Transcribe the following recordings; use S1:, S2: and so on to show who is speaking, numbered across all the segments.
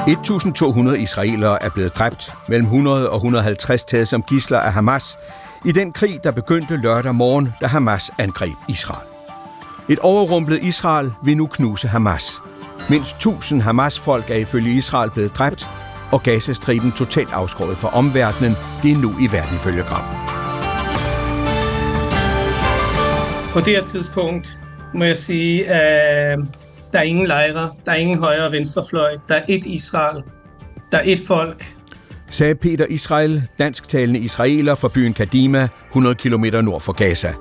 S1: 1.200 israelere er blevet dræbt, mellem 100 og 150 taget som gisler af Hamas, i den krig, der begyndte lørdag morgen, da Hamas angreb Israel. Et overrumplet Israel vil nu knuse Hamas. Mindst 1000 Hamas-folk er ifølge Israel blevet dræbt, og Gazastriben totalt afskåret fra omverdenen. Det er nu i verden ifølge Gram.
S2: På det her tidspunkt må jeg sige, at der er ingen lejre, der er ingen højre og venstrefløj, der er et Israel, der er et folk.
S1: Sagde Peter Israel, dansktalende israeler fra byen Kadima, 100 km nord for Gaza.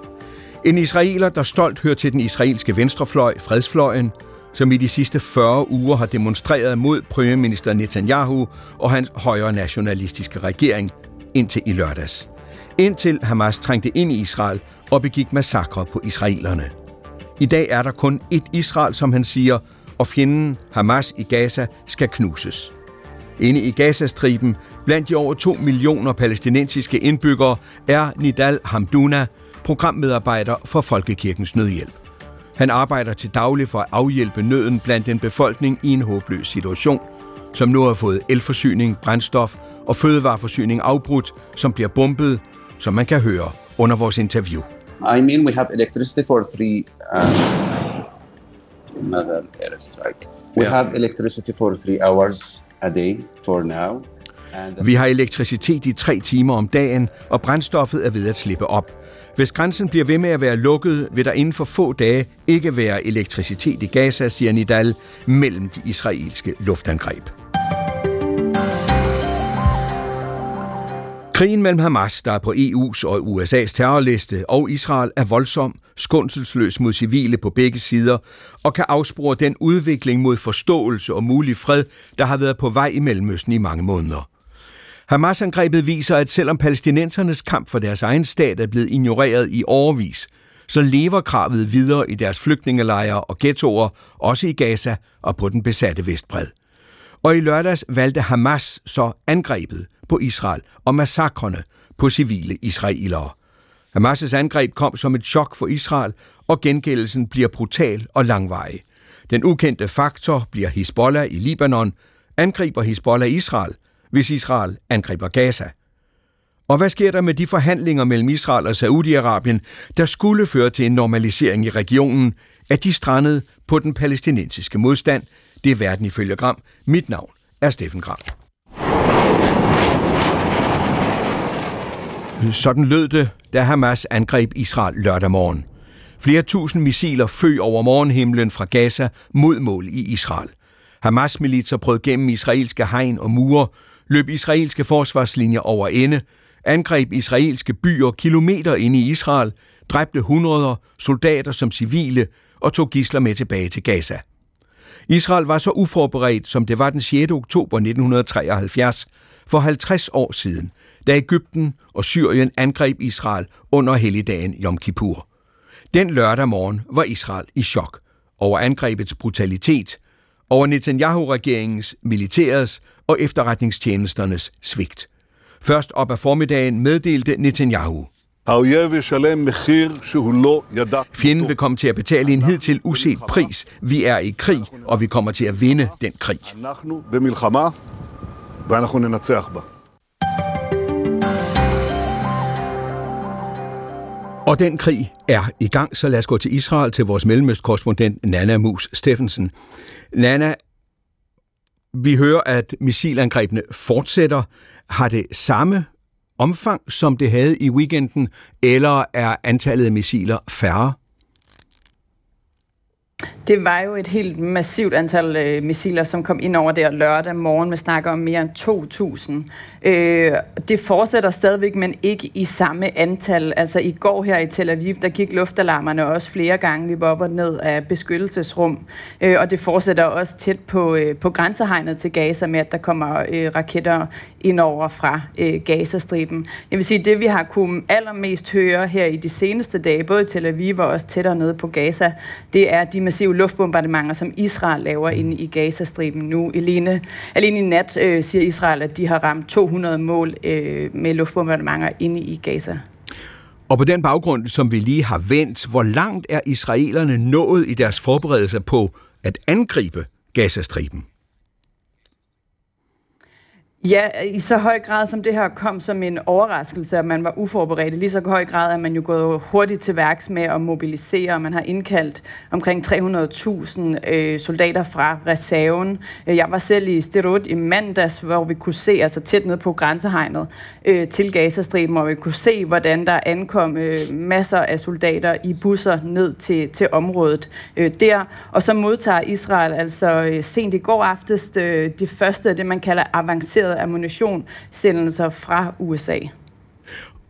S1: En israeler, der stolt hører til den israelske venstrefløj, fredsfløjen, som i de sidste 40 uger har demonstreret mod premierminister Netanyahu og hans højre nationalistiske regering indtil i lørdags. Indtil Hamas trængte ind i Israel og begik massakre på israelerne. I dag er der kun et Israel, som han siger, og fjenden Hamas i Gaza skal knuses. Inde i Gazastriben, blandt de over 2 millioner palæstinensiske indbyggere, er Nidal Hamduna, programmedarbejder for Folkekirkens Nødhjælp. Han arbejder til daglig for at afhjælpe nøden blandt en befolkning i en håbløs situation, som nu har fået elforsyning, brændstof og fødevareforsyning afbrudt, som bliver bombet, som man kan høre under vores interview.
S3: I mean, we have electricity for three um, another airstrikes. We
S1: Yeah.
S3: have electricity for three hours a day for now.
S1: Vi har elektricitet i tre timer om dagen, og brændstoffet er ved at slippe op. Hvis grænsen bliver ved med at være lukket, vil der inden for få dage ikke være elektricitet i Gaza, siger Nidal, mellem de israelske luftangreb. Krigen mellem Hamas, der er på EU's og USA's terrorliste, og Israel er voldsom, skundselsløs mod civile på begge sider, og kan afspore den udvikling mod forståelse og mulig fred, der har været på vej i Mellemøsten i mange måneder. Hamas-angrebet viser, at selvom palæstinensernes kamp for deres egen stat er blevet ignoreret i overvis, så lever kravet videre i deres flygtningelejre og ghettoer, også i Gaza og på den besatte Vestbred. Og i lørdags valgte Hamas så angrebet på Israel og massakrene på civile israelere. Hamas' angreb kom som et chok for Israel, og gengældelsen bliver brutal og langvarig. Den ukendte faktor bliver Hezbollah i Libanon. Angriber Hezbollah Israel, hvis Israel angriber Gaza? Og hvad sker der med de forhandlinger mellem Israel og Saudi-Arabien, der skulle føre til en normalisering i regionen? at de strandet på den palæstinensiske modstand? Det er verden ifølge Gram. Mit navn er Steffen Gram. Sådan lød det, da Hamas angreb Israel lørdag morgen. Flere tusind missiler føg over morgenhimlen fra Gaza mod mål i Israel. Hamas-militser brød gennem israelske hegn og mure, løb israelske forsvarslinjer over ende, angreb israelske byer kilometer inde i Israel, dræbte hundreder soldater som civile og tog gisler med tilbage til Gaza. Israel var så uforberedt, som det var den 6. oktober 1973, for 50 år siden, da Ægypten og Syrien angreb Israel under helligdagen Yom Kippur. Den lørdag morgen var Israel i chok over angrebets brutalitet, over Netanyahu-regeringens, militærets og efterretningstjenesternes svigt. Først op ad formiddagen meddelte Netanyahu. Fjenden vil komme til at betale en hidtil uset pris. Vi er i krig, og vi kommer til at vinde den krig. Og den krig er i gang, så lad os gå til Israel til vores mellemøstkorrespondent Nana Mus Steffensen. Nana, vi hører, at missilangrebene fortsætter. Har det samme omfang, som det havde i weekenden, eller er antallet af missiler færre?
S4: Det var jo et helt massivt antal øh, missiler, som kom ind over der lørdag morgen. Vi snakker om mere end 2.000. Øh, det fortsætter stadigvæk, men ikke i samme antal. Altså i går her i Tel Aviv, der gik luftalarmerne også flere gange. Vi var op og ned af beskyttelsesrum. Øh, og det fortsætter også tæt på, øh, på grænsehegnet til Gaza med, at der kommer øh, raketter ind over fra øh, Gazastriben. Jeg vil sige, det vi har kunnet allermest høre her i de seneste dage, både i Tel Aviv og også tættere nede på Gaza, det er de massive luftbombardementer, som Israel laver inde i Gazastriben nu. Alene, alene i nat øh, siger Israel, at de har ramt 200 mål øh, med luftbombardementer inde i Gaza.
S1: Og på den baggrund, som vi lige har vendt, hvor langt er israelerne nået i deres forberedelser på at angribe Gazastriben?
S4: Ja, i så høj grad som det her kom som en overraskelse, at man var uforberedt. Lige så høj grad er man jo gået hurtigt til værks med at mobilisere. Man har indkaldt omkring 300.000 øh, soldater fra reserven. Øh, jeg var selv i Sterot i mandags, hvor vi kunne se, altså tæt ned på grænsehegnet øh, til Gazastriben, hvor vi kunne se, hvordan der ankom øh, masser af soldater i busser ned til, til området øh, der. Og så modtager Israel altså øh, sent i går aftes øh, det første af det, man kalder avanceret decideret ammunitionssendelser fra USA.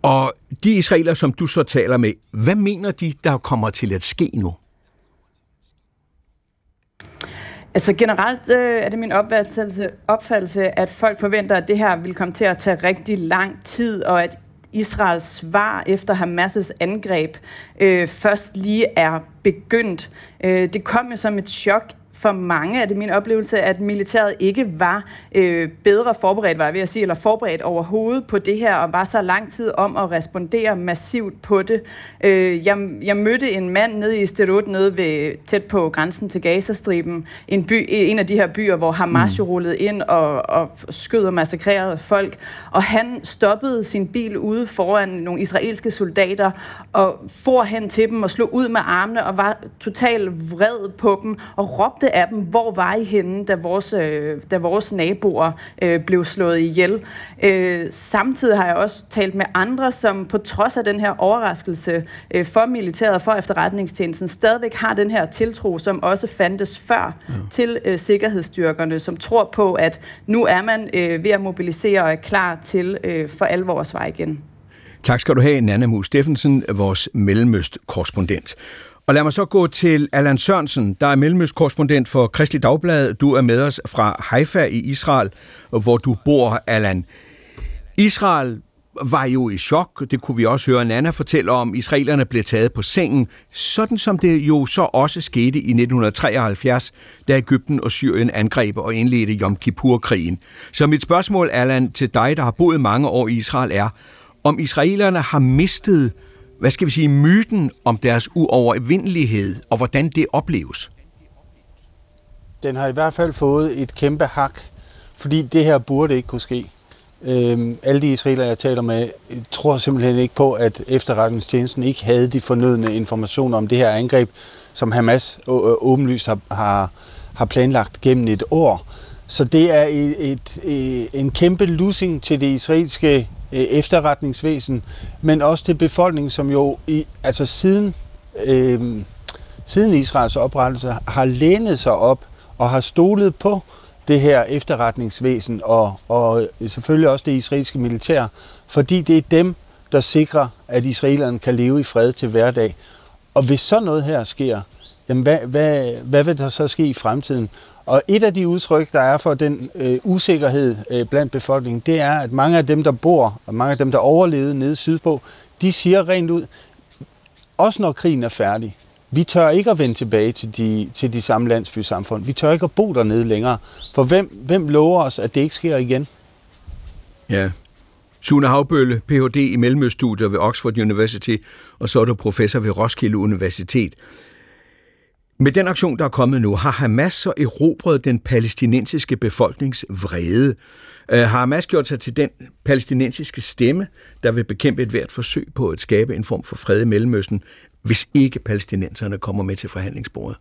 S1: Og de israeler, som du så taler med, hvad mener de, der kommer til at ske nu?
S4: Altså generelt øh, er det min opfattelse, opfattelse, at folk forventer, at det her vil komme til at tage rigtig lang tid, og at Israels svar efter Hamas' angreb øh, først lige er begyndt. Øh, det kom jo som et chok for mange er det min oplevelse, at militæret ikke var øh, bedre forberedt, var jeg ved at sige, eller forberedt overhovedet på det her, og var så lang tid om at respondere massivt på det. Øh, jeg, jeg mødte en mand nede i Sterot, nede ved, tæt på grænsen til Gazastriben, en, by, en af de her byer, hvor Hamas mm. jo rullede ind og, og skød og massakrerede folk, og han stoppede sin bil ude foran nogle israelske soldater, og for hen til dem og slog ud med armene, og var totalt vred på dem, og råbte af dem, hvor var I henne, da vores, øh, da vores naboer øh, blev slået ihjel. Øh, samtidig har jeg også talt med andre, som på trods af den her overraskelse øh, for militæret og for efterretningstjenesten, stadigvæk har den her tiltro, som også fandtes før ja. til øh, sikkerhedsstyrkerne, som tror på, at nu er man øh, ved at mobilisere og er klar til øh, for alvor at svare igen.
S1: Tak skal du have, Nana Mus Steffensen, vores Mellemøst-korrespondent. Og lad mig så gå til Allan Sørensen, der er mellemøstkorrespondent for Kristelig Dagblad. Du er med os fra Haifa i Israel, hvor du bor, Allan. Israel var jo i chok. Det kunne vi også høre Nana fortælle om. Israelerne blev taget på sengen, sådan som det jo så også skete i 1973, da Ægypten og Syrien angreb og indledte Yom Kippur-krigen. Så mit spørgsmål, Allan, til dig, der har boet mange år i Israel, er, om israelerne har mistet hvad skal vi sige, myten om deres uovervindelighed, og hvordan det opleves?
S5: Den har i hvert fald fået et kæmpe hak, fordi det her burde ikke kunne ske. Øhm, alle de israeler, jeg taler med, tror simpelthen ikke på, at efterretningstjenesten ikke havde de fornødne informationer om det her angreb, som Hamas øh, åbenlyst har, har, har planlagt gennem et år. Så det er et, et, et, en kæmpe losing til det israelske øh, efterretningsvæsen, men også til befolkningen, som jo i, altså siden, øh, siden Israels oprettelse har lænet sig op og har stolet på det her efterretningsvæsen og, og selvfølgelig også det israelske militær, fordi det er dem, der sikrer, at israelerne kan leve i fred til hverdag. Og hvis så noget her sker, jamen hvad, hvad, hvad vil der så ske i fremtiden? Og et af de udtryk, der er for den øh, usikkerhed øh, blandt befolkningen, det er, at mange af dem, der bor, og mange af dem, der overlevede nede sydpå, de siger rent ud, også når krigen er færdig, vi tør ikke at vende tilbage til de, til de samme landsbysamfund. Vi tør ikke at bo dernede længere. For hvem, hvem lover os, at det ikke sker igen?
S1: Ja. Sune Havbølle, Ph.D. i Mellemøststudier ved Oxford University, og så er du professor ved Roskilde Universitet. Med den aktion, der er kommet nu, har Hamas så erobret den palæstinensiske befolknings vrede. Øh, har Hamas gjort sig til den palæstinensiske stemme, der vil bekæmpe et hvert forsøg på at skabe en form for fred i Mellemøsten, hvis ikke palæstinenserne kommer med til forhandlingsbordet?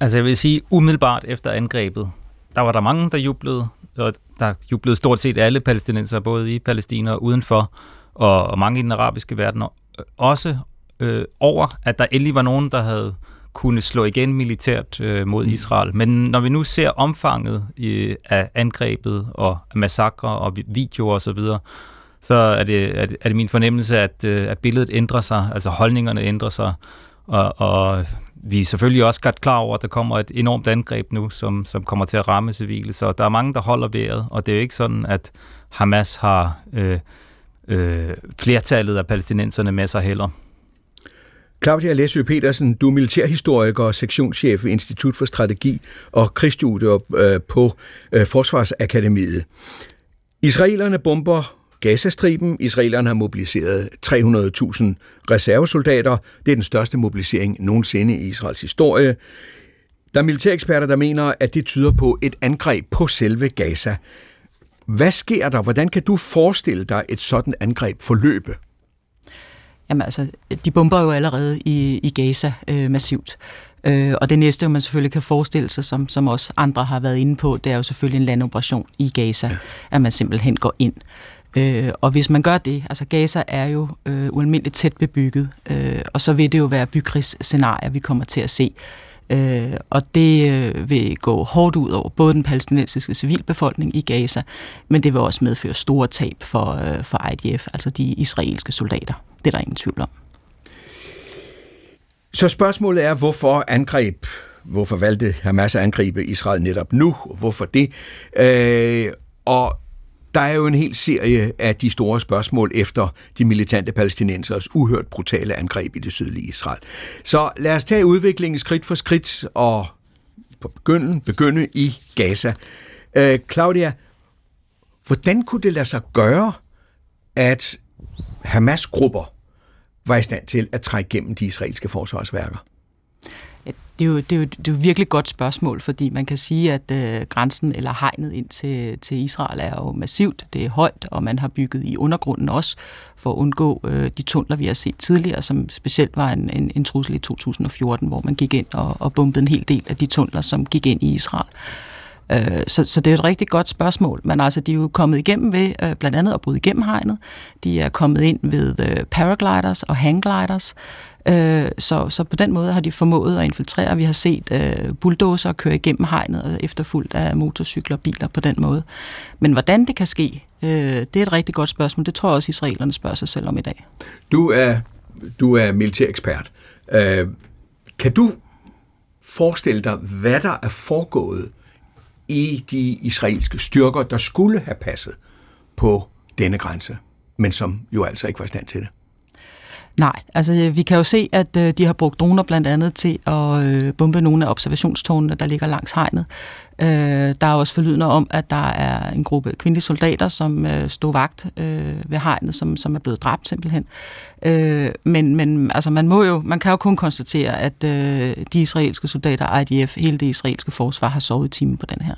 S6: Altså jeg vil sige, umiddelbart efter angrebet, der var der mange, der jublede, og der jublede stort set alle palæstinenser, både i Palæstina og udenfor, og, og mange i den arabiske verden, øh, også øh, over, at der endelig var nogen, der havde kunne slå igen militært øh, mod mm. Israel. Men når vi nu ser omfanget i, af angrebet og massakre og videoer osv., så, så er det, er, det, er det min fornemmelse, at, øh, at billedet ændrer sig, altså holdningerne ændrer sig, og, og vi er selvfølgelig også godt klar over, at der kommer et enormt angreb nu, som, som kommer til at ramme civile, så der er mange, der holder vejret, og det er jo ikke sådan, at Hamas har øh, øh, flertallet af palæstinenserne med sig heller.
S1: Claudia Læsø Petersen, du er militærhistoriker og sektionschef ved Institut for Strategi og Krigsstudier øh, på øh, Forsvarsakademiet. Israelerne bomber Gazastriben. Israelerne har mobiliseret 300.000 reservesoldater. Det er den største mobilisering nogensinde i Israels historie. Der er militæreksperter, der mener, at det tyder på et angreb på selve Gaza. Hvad sker der? Hvordan kan du forestille dig et sådan angreb forløbe?
S7: Jamen altså, de bomber jo allerede i, i Gaza øh, massivt. Øh, og det næste, man selvfølgelig kan forestille sig, som, som også andre har været inde på, det er jo selvfølgelig en landoperation i Gaza, ja. at man simpelthen går ind. Øh, og hvis man gør det, altså Gaza er jo øh, ualmindeligt tæt bebygget, øh, og så vil det jo være bykrigsscenarier, vi kommer til at se. Øh, og det øh, vil gå hårdt ud over både den palæstinensiske civilbefolkning i Gaza, men det vil også medføre store tab for, øh, for IDF, altså de israelske soldater. Det er der ingen tvivl om.
S1: Så spørgsmålet er, hvorfor angreb, hvorfor valgte Hamas at angribe Israel netop nu? Hvorfor det? Øh, og der er jo en hel serie af de store spørgsmål efter de militante palæstinenseres uhørt brutale angreb i det sydlige Israel. Så lad os tage udviklingen skridt for skridt og på begynde, begynde i Gaza. Øh, Claudia, hvordan kunne det lade sig gøre, at Hamas-grupper var i stand til at trække gennem de israelske forsvarsværker?
S7: Det er, jo, det, er jo, det er jo virkelig godt spørgsmål, fordi man kan sige, at øh, grænsen eller hegnet ind til, til Israel er jo massivt. Det er højt, og man har bygget i undergrunden også for at undgå øh, de tunneler, vi har set tidligere, som specielt var en, en, en trussel i 2014, hvor man gik ind og, og bombede en hel del af de tunneler, som gik ind i Israel. Øh, Øh, så, så det er et rigtig godt spørgsmål. Men altså, de er jo kommet igennem ved øh, blandt andet at bryde igennem hegnet. De er kommet ind ved øh, paragliders og hanggliders. Øh, så, så på den måde har de formået at infiltrere. Vi har set øh, bulldozer køre igennem hegnet og efterfulgt af motorcykler og biler på den måde. Men hvordan det kan ske, øh, det er et rigtig godt spørgsmål. Det tror jeg også, israelerne spørger sig selv om i dag.
S1: Du er, du er militærekspert. Øh, kan du forestille dig, hvad der er foregået i de israelske styrker, der skulle have passet på denne grænse, men som jo altså ikke var i stand til det?
S7: Nej, altså øh, vi kan jo se, at øh, de har brugt droner blandt andet til at øh, bombe nogle af observationstårnene, der ligger langs hegnet. Øh, der er også forlydende om, at der er en gruppe kvindelige soldater, som øh, stod vagt øh, ved hegnet, som, som er blevet dræbt simpelthen. Øh, men men altså, man, må jo, man kan jo kun konstatere, at øh, de israelske soldater, IDF, hele det israelske forsvar, har sovet i timen på den her.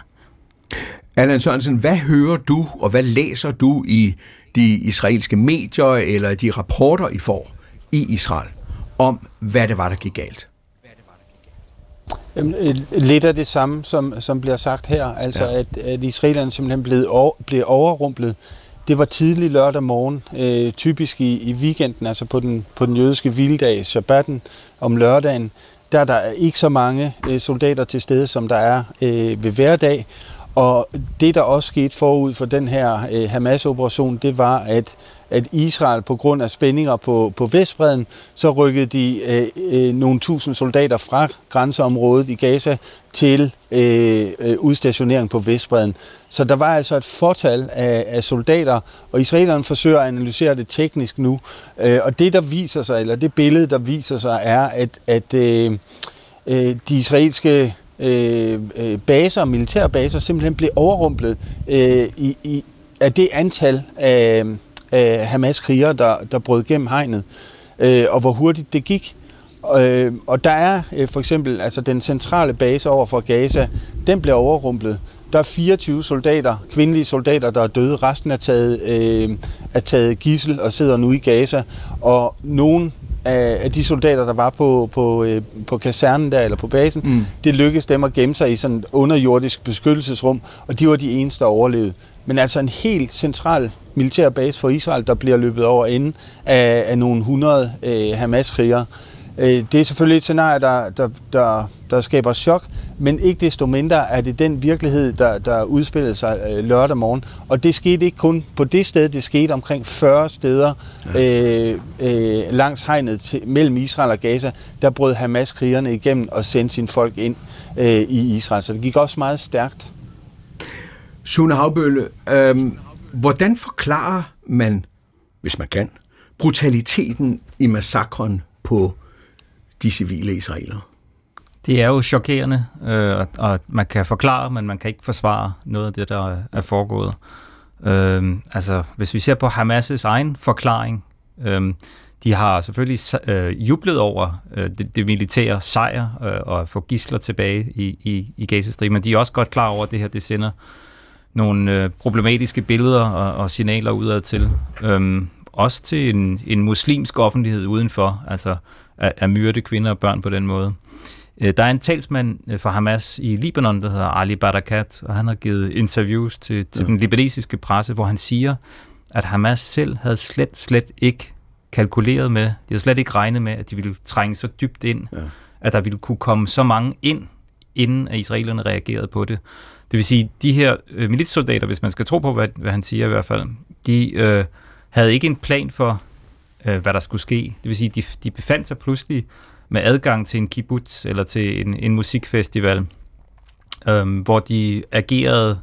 S1: Allan Sørensen, hvad hører du, og hvad læser du i de israelske medier, eller de rapporter, I får i Israel, om hvad det var, der gik galt?
S5: Lidt af det samme, som, som bliver sagt her, altså ja. at, at israelerne simpelthen blev, over, blev overrumplet. Det var tidlig lørdag morgen, øh, typisk i, i weekenden, altså på den, på den jødiske hviledag, shabbaten om lørdagen. Der er der ikke så mange øh, soldater til stede, som der er øh, ved hverdag. Og det, der også skete forud for den her øh, Hamas-operation, det var, at at Israel på grund af spændinger på, på Vestbreden, så rykkede de øh, øh, nogle tusind soldater fra grænseområdet i Gaza til øh, øh, udstationering på Vestbreden. Så der var altså et fortal af, af soldater, og israelerne forsøger at analysere det teknisk nu. Øh, og det, der viser sig, eller det billede, der viser sig, er, at, at øh, øh, de israelske Øh, øh, baser, militære baser, simpelthen blev overrumplet øh, i, i, af det antal af af Hamas-krigere, der, der brød gennem hegnet, øh, og hvor hurtigt det gik. Øh, og der er øh, for eksempel altså den centrale base over for Gaza, den bliver overrumplet. Der er 24 soldater, kvindelige soldater, der er døde. Resten er taget, øh, er taget gissel og sidder nu i Gaza. Og nogen af, af de soldater, der var på, på, øh, på kasernen der, eller på basen, mm. det lykkedes dem at gemme sig i sådan et underjordisk beskyttelsesrum, og de var de eneste, der overlevede. Men altså en helt central militær base for Israel, der bliver løbet over inden af, af nogle 100 øh, Hamas-krigere. Øh, det er selvfølgelig et scenarie, der, der, der, der skaber chok, men ikke desto mindre er det den virkelighed, der, der udspillede sig øh, lørdag morgen. Og det skete ikke kun på det sted, det skete omkring 40 steder øh, øh, langs hegnet til, mellem Israel og Gaza. Der brød Hamas-krigerne igennem og sendte sine folk ind øh, i Israel. Så det gik også meget stærkt.
S1: Sune Havbølle, øh, hvordan forklarer man, hvis man kan, brutaliteten i massakren på de civile israelere?
S6: Det er jo chokerende, øh, og man kan forklare, men man kan ikke forsvare noget af det, der er foregået. Øh, altså, hvis vi ser på Hamas' egen forklaring, øh, de har selvfølgelig øh, jublet over øh, det, det militære sejr øh, og at få gisler tilbage i, i, i Gazastriben, men de er også godt klar over, at det her det sender nogle øh, problematiske billeder og, og signaler udad til. Øhm, også til en, en muslimsk offentlighed udenfor, altså at, at myrde kvinder og børn på den måde. Øh, der er en talsmand øh, for Hamas i Libanon, der hedder Ali Barakat, og han har givet interviews til, til ja. den libanesiske presse, hvor han siger, at Hamas selv havde slet, slet ikke kalkuleret med, de havde slet ikke regnet med, at de ville trænge så dybt ind, ja. at der ville kunne komme så mange ind, inden at israelerne reagerede på det. Det vil sige, de her øh, militssoldater, hvis man skal tro på, hvad, hvad han siger i hvert fald, de øh, havde ikke en plan for, øh, hvad der skulle ske. Det vil sige, de, de befandt sig pludselig med adgang til en kibbutz eller til en, en musikfestival, øh, hvor de agerede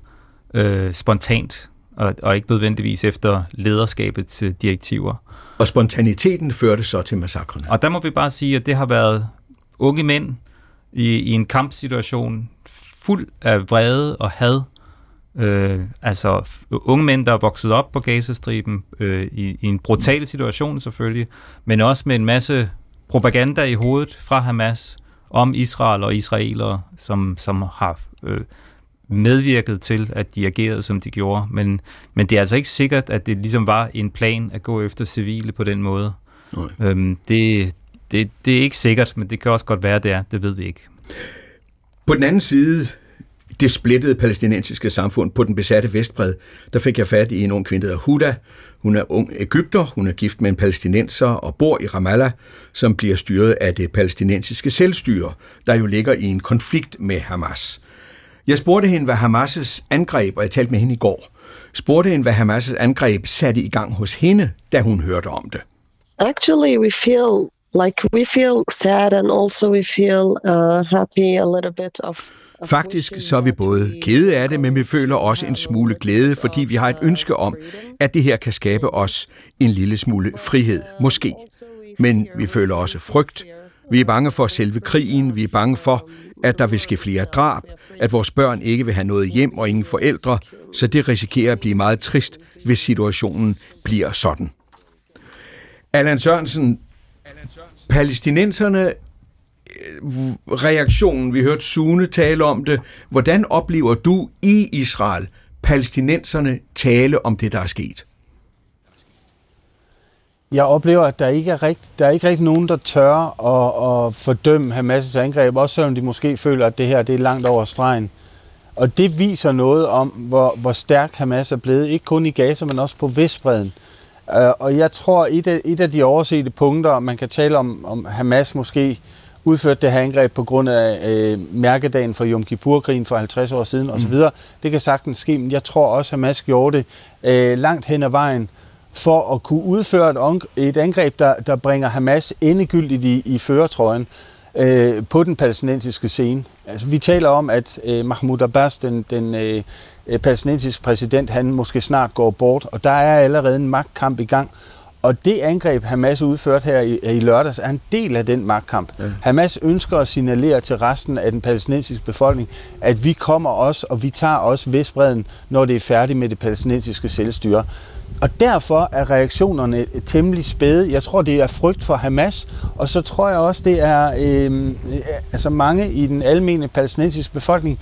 S6: øh, spontant og, og ikke nødvendigvis efter lederskabets direktiver.
S1: Og spontaniteten førte så til massakrene.
S6: Og der må vi bare sige, at det har været unge mænd i, i en kampsituation, fuld af vrede og had. Øh, altså unge mænd, der er vokset op på Gazastriben øh, i, i en brutal situation selvfølgelig, men også med en masse propaganda i hovedet fra Hamas om Israel og israelere, som, som har øh, medvirket til, at de agerede, som de gjorde. Men, men det er altså ikke sikkert, at det ligesom var en plan at gå efter civile på den måde. Nej. Øhm, det, det, det er ikke sikkert, men det kan også godt være, det er. Det ved vi ikke.
S1: På den anden side, det splittede palæstinensiske samfund på den besatte Vestbred, der fik jeg fat i en ung kvinde, der Huda. Hun er ung Ægypter, hun er gift med en palæstinenser og bor i Ramallah, som bliver styret af det palæstinensiske selvstyre, der jo ligger i en konflikt med Hamas. Jeg spurgte hende, hvad Hamas' angreb, og jeg talte med hende i går, spurgte hende, hvad Hamas' angreb satte i gang hos hende, da hun hørte om det.
S8: Actually, we feel like we feel sad and also we feel uh, happy a little bit of
S1: Faktisk så er vi både kede af det, men vi føler også en smule glæde, fordi vi har et ønske om, at det her kan skabe os en lille smule frihed, måske. Men vi føler også frygt. Vi er bange for selve krigen, vi er bange for, at der vil ske flere drab, at vores børn ikke vil have noget hjem og ingen forældre, så det risikerer at blive meget trist, hvis situationen bliver sådan. Allan Sørensen, palæstinenserne Øh, reaktionen, vi hørte Sune tale om det. Hvordan oplever du i Israel palæstinenserne tale om det, der er sket?
S5: Jeg oplever, at der ikke er rigt, der er ikke rigtig nogen, der tør at, at fordømme Hamas' angreb, også selvom de måske føler, at det her det er langt over stregen. Og det viser noget om, hvor, hvor stærk Hamas er blevet, ikke kun i Gaza, men også på Vestbreden. Øh, og jeg tror, et af, et af de oversete punkter, man kan tale om, om Hamas måske udførte det her angreb på grund af øh, mærkedagen for Yom Kippur-krigen for 50 år siden osv., mm. det kan sagtens ske, men jeg tror også, at Hamas gjorde det øh, langt hen ad vejen, for at kunne udføre et, et angreb, der, der bringer Hamas endegyldigt i, i føretrøjen øh, på den palæstinensiske scene. Altså, vi taler om, at øh, Mahmoud Abbas, den, den øh, palæstinensiske præsident, han måske snart går bort, og der er allerede en magtkamp i gang. Og det angreb, Hamas udførte her i, i lørdags, er en del af den magtkamp. Ja. Hamas ønsker at signalere til resten af den palæstinensiske befolkning, at vi kommer også, og vi tager også Vestbreden, når det er færdigt med det palæstinensiske selvstyre. Og derfor er reaktionerne temmelig spæde. Jeg tror, det er frygt for Hamas, og så tror jeg også, det er øh, altså mange i den almene palæstinensiske befolkning,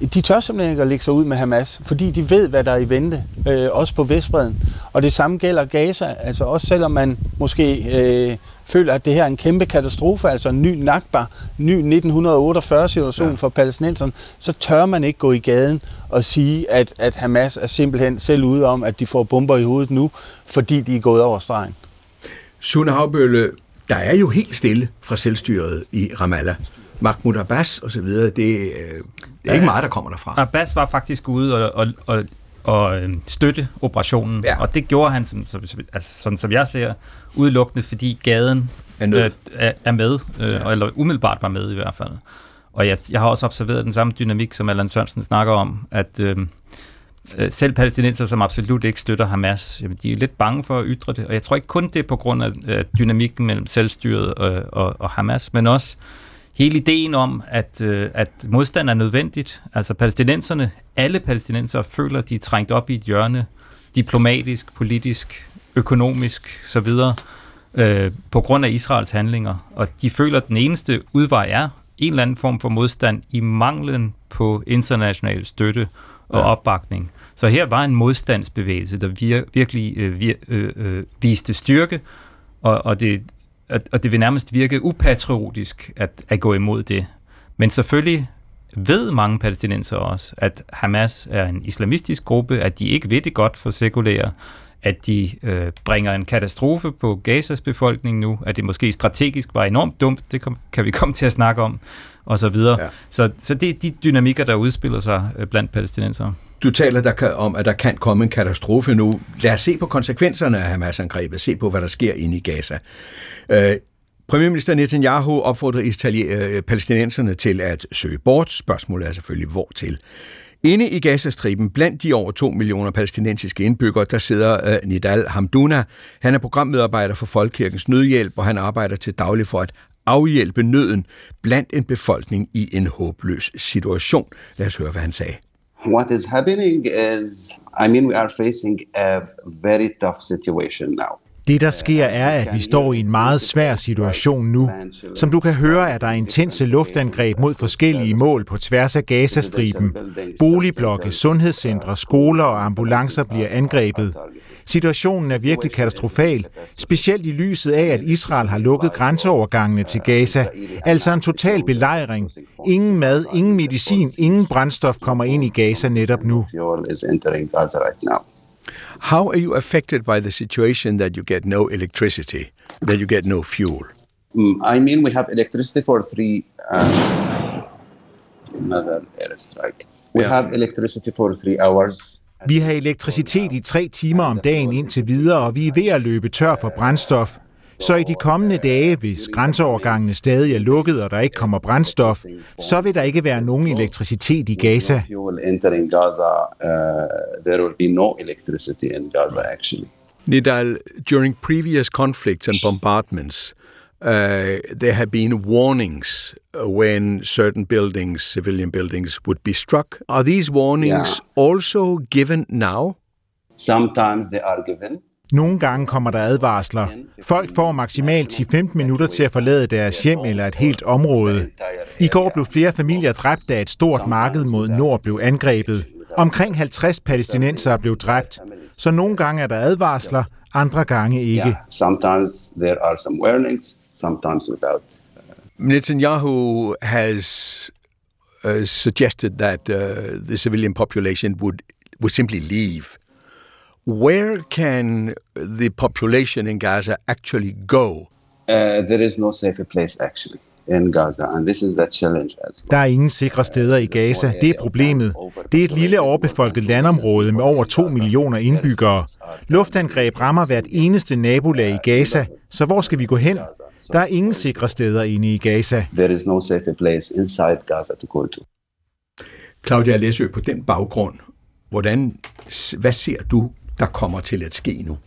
S5: de tør simpelthen ikke at lægge sig ud med Hamas, fordi de ved, hvad der er i vente, øh, også på Vestbreden. Og det samme gælder Gaza, altså også selvom man måske øh, føler, at det her er en kæmpe katastrofe, altså en ny Nakba, ny 1948-situation ja. for palæstinenserne, så tør man ikke gå i gaden og sige, at, at Hamas er simpelthen selv ude om, at de får bomber i hovedet nu, fordi de er gået over stregen.
S1: Sune Havbølle, der er jo helt stille fra selvstyret i Ramallah. Mahmoud Abbas og så videre, det, øh, det er ikke meget, der kommer derfra.
S6: Abbas var faktisk ude og, og, og, og øh, støtte operationen, ja. og det gjorde han, som, som, altså, sådan som jeg ser, udelukkende, fordi gaden er, øh, er, er med, øh, ja. eller umiddelbart var med i hvert fald. Og jeg, jeg har også observeret den samme dynamik, som Allan Sørensen snakker om, at øh, øh, selv palæstinenser, som absolut ikke støtter Hamas, jamen, de er lidt bange for at ytre det. Og jeg tror ikke kun det er på grund af øh, dynamikken mellem selvstyret og, og, og Hamas, men også hele ideen om, at, øh, at modstand er nødvendigt. Altså palæstinenserne, alle palæstinenser føler, at de er trængt op i et hjørne, diplomatisk, politisk, økonomisk så videre, øh, på grund af Israels handlinger. Og de føler, at den eneste udvej er en eller anden form for modstand i manglen på international støtte og ja. opbakning. Så her var en modstandsbevægelse, der vir, virkelig øh, vir, øh, øh, viste styrke, og, og, det, og det vil nærmest virke upatriotisk at, at gå imod det. Men selvfølgelig ved mange palæstinenser også, at Hamas er en islamistisk gruppe, at de ikke ved det godt for sekulære, at de øh, bringer en katastrofe på Gazas befolkning nu, at det måske strategisk var enormt dumt, det kom, kan vi komme til at snakke om, og så videre. Ja. Så, så det er de dynamikker, der udspiller sig øh, blandt palæstinenser.
S1: Du taler der kan, om, at der kan komme en katastrofe nu. Lad os se på konsekvenserne af Hamas-angrebet, se på, hvad der sker inde i Gaza. Øh, Premierminister Netanyahu opfordrer øh, palæstinenserne til at søge bort. Spørgsmålet er selvfølgelig, hvor til. Inde i Gazastriben, blandt de over 2 millioner palæstinensiske indbyggere, der sidder øh, Nidal Hamduna. Han er programmedarbejder for Folkekirkens Nødhjælp, og han arbejder til daglig for at afhjælpe nøden blandt en befolkning i en håbløs situation. Lad os høre, hvad han sagde.
S3: What is happening is, I mean, we are facing a very tough situation now.
S9: Det, der sker, er, at vi står i en meget svær situation nu. Som du kan høre, er der intense luftangreb mod forskellige mål på tværs af Gazastriben. Boligblokke, sundhedscentre, skoler og ambulancer bliver angrebet. Situationen er virkelig katastrofal, specielt i lyset af, at Israel har lukket grænseovergangene til Gaza. Altså en total belejring. Ingen mad, ingen medicin, ingen brændstof kommer ind i Gaza netop nu.
S1: How are you affected by the situation that you get no electricity, that you get no fuel?
S3: Mm, I mean, we have electricity for three. Um, another airstrike. We yeah. have electricity for three hours.
S9: Vi har elektricitet i tre timer om dagen indtil videre, og vi er ved at løbe tør for brændstof. Så i de kommende dage, hvis grænseovergangene stadig er lukket, og der ikke kommer brændstof, så vil der ikke være nogen elektricitet i Gaza.
S1: Nidal, during previous conflicts and bombardments, uh, there have been warnings when certain buildings, civilian buildings, would be struck. Are these warnings yeah. also given now?
S3: Sometimes they are given.
S9: Nogle gange kommer der advarsler. Folk får maksimalt 10-15 minutter til at forlade deres hjem eller et helt område. I går blev flere familier dræbt, da et stort marked mod nord blev angrebet. Omkring 50 palæstinenser blev dræbt. Så nogle gange er der advarsler, andre gange ikke.
S3: Sometimes there are some warnings, sometimes without.
S1: Netanyahu has uh, suggested that uh, the civilian population would would simply leave Where can the population in Gaza actually go?
S3: Uh, there is no safer place actually in Gaza, and this is the challenge as well.
S9: Der er ingen sikre steder i Gaza. Det er problemet. Det er et lille overbefolket landområde med over 2 millioner indbyggere. Luftangreb rammer hvert eneste nabolag i Gaza, så hvor skal vi gå hen? Der er ingen sikre steder inde i Gaza.
S3: There is no safer place inside Gaza to go to.
S1: Claudia Læsø, på den baggrund, hvordan, hvad ser du der kommer til at ske nu?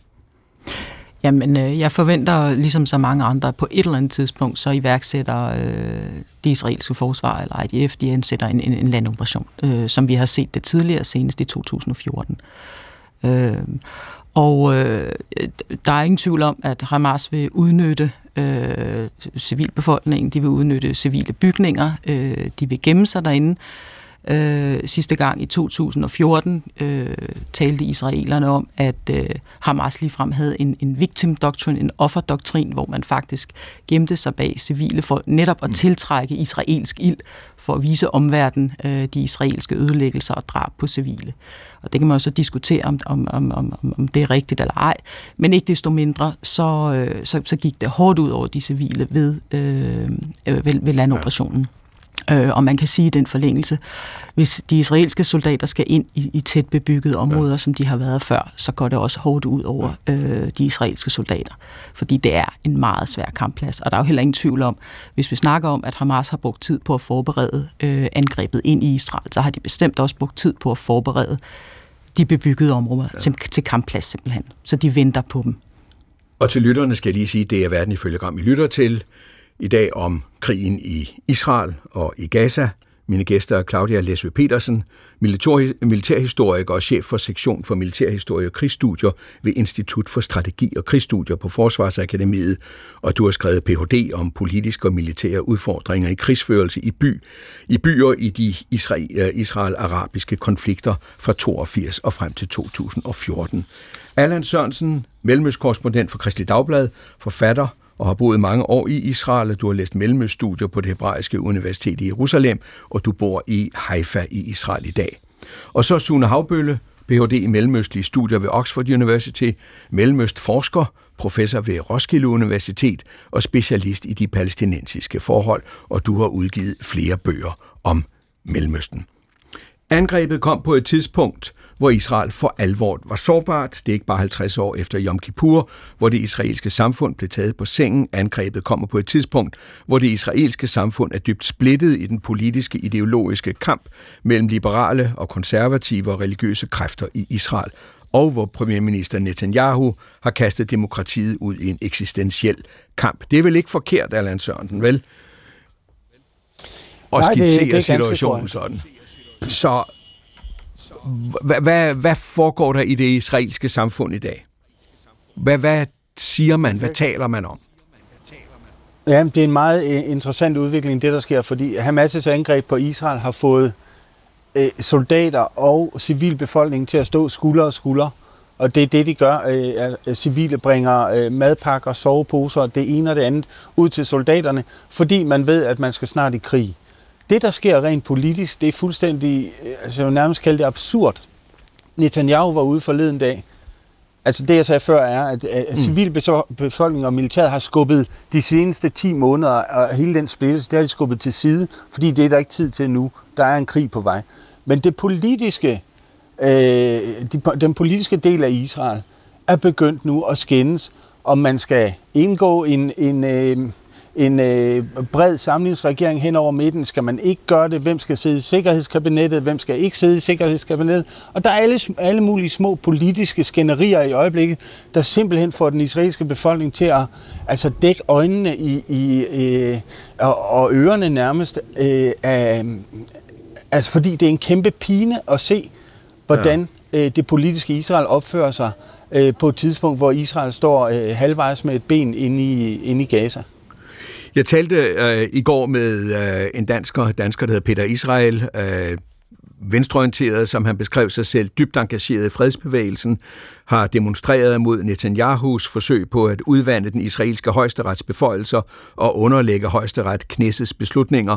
S7: Jamen, øh, jeg forventer, ligesom så mange andre, på et eller andet tidspunkt, så iværksætter øh, det israelske forsvar, eller IDF, de ansætter en, en, en landoperation, øh, som vi har set det tidligere, senest i 2014. Øh, og øh, der er ingen tvivl om, at Hamas vil udnytte øh, civilbefolkningen, de vil udnytte civile bygninger, øh, de vil gemme sig derinde, Øh, sidste gang i 2014 øh, talte israelerne om, at øh, Hamas ligefrem havde en, en victim doctrine, en offerdoktrin, hvor man faktisk gemte sig bag civile for netop at mm. tiltrække israelsk ild for at vise omverdenen øh, de israelske ødelæggelser og drab på civile. Og det kan man også diskutere, om, om, om, om, om det er rigtigt eller ej. Men ikke desto mindre, så, øh, så, så gik det hårdt ud over de civile ved, øh, ved, ved landoperationen. Ja. Øh, og man kan sige i den forlængelse, hvis de israelske soldater skal ind i, i tæt bebyggede områder, ja. som de har været før, så går det også hårdt ud over øh, de israelske soldater. Fordi det er en meget svær kampplads. Og der er jo heller ingen tvivl om, hvis vi snakker om, at Hamas har brugt tid på at forberede øh, angrebet ind i Israel, så har de bestemt også brugt tid på at forberede de bebyggede områder ja. til, til kampplads simpelthen. Så de venter på dem.
S1: Og til lytterne skal jeg lige sige, det er verden ifølge Gram, I lytter til i dag om krigen i Israel og i Gaza. Mine gæster er Claudia Læsø Petersen, militærhistoriker og chef for sektion for militærhistorie og krigsstudier ved Institut for Strategi og Krigsstudier på Forsvarsakademiet, og du har skrevet Ph.D. om politiske og militære udfordringer i krigsførelse i by, i byer i de øh, Israel-arabiske konflikter fra 82 og frem til 2014. Allan Sørensen, mellemøstkorrespondent for Kristelig Dagblad, forfatter og har boet mange år i Israel. Du har læst mellemøststudier på det hebraiske universitet i Jerusalem, og du bor i Haifa i Israel i dag. Og så Sune Havbølle, Ph.D. i mellemøstlige studier ved Oxford University, mellemøstforsker, professor ved Roskilde Universitet og specialist i de palæstinensiske forhold, og du har udgivet flere bøger om Mellemøsten. Angrebet kom på et tidspunkt, hvor Israel for alvor var sårbart. Det er ikke bare 50 år efter Yom Kippur, hvor det israelske samfund blev taget på sengen. Angrebet kommer på et tidspunkt, hvor det israelske samfund er dybt splittet i den politiske ideologiske kamp mellem liberale og konservative og religiøse kræfter i Israel og hvor premierminister Netanyahu har kastet demokratiet ud i en eksistentiel kamp. Det er vel ikke forkert, Allan Sørensen, vel? Og skitsere situationen sådan. Så hvad, hvad, hvad foregår der i det israelske samfund i dag? Hvad, hvad siger man? Hvad taler man om?
S5: Ja, det er en meget øh, interessant udvikling, det der sker, fordi Hamas' angreb på Israel har fået øh, soldater og civilbefolkningen til at stå skulder og skulder. Og det er det, de gør. Øh, civile bringer øh, madpakker, soveposer, det ene og det andet ud til soldaterne, fordi man ved, at man skal snart i krig. Det, der sker rent politisk, det er fuldstændig, øh, altså jeg vil nærmest kalde det absurd. Netanyahu var ude forleden dag. Altså det, jeg sagde før, er, at, at mm. civilbefolkningen og militæret har skubbet de seneste 10 måneder, og hele den splittelse, det har de skubbet til side, fordi det er der ikke tid til nu. Der er en krig på vej. Men det politiske, øh, de, den politiske del af Israel er begyndt nu at skændes, om man skal indgå en, en, øh, en øh, bred samlingsregering hen over midten. Skal man ikke gøre det? Hvem skal sidde i sikkerhedskabinettet? Hvem skal ikke sidde i sikkerhedskabinettet? Og der er alle, alle mulige små politiske skænderier i øjeblikket, der simpelthen får den israelske befolkning til at altså dække øjnene i, i, øh, og, og ørerne nærmest. Øh, af, altså fordi det er en kæmpe pine at se, hvordan ja. øh, det politiske Israel opfører sig øh, på et tidspunkt, hvor Israel står øh, halvvejs med et ben inde i, inde i Gaza.
S1: Jeg talte øh, i går med øh, en dansker, dansker, der hedder Peter Israel, øh, venstreorienteret, som han beskrev sig selv, dybt engageret i fredsbevægelsen, har demonstreret mod Netanyahus forsøg på at udvande den israelske højesterets beføjelser og underlægge højesteret Knessets beslutninger.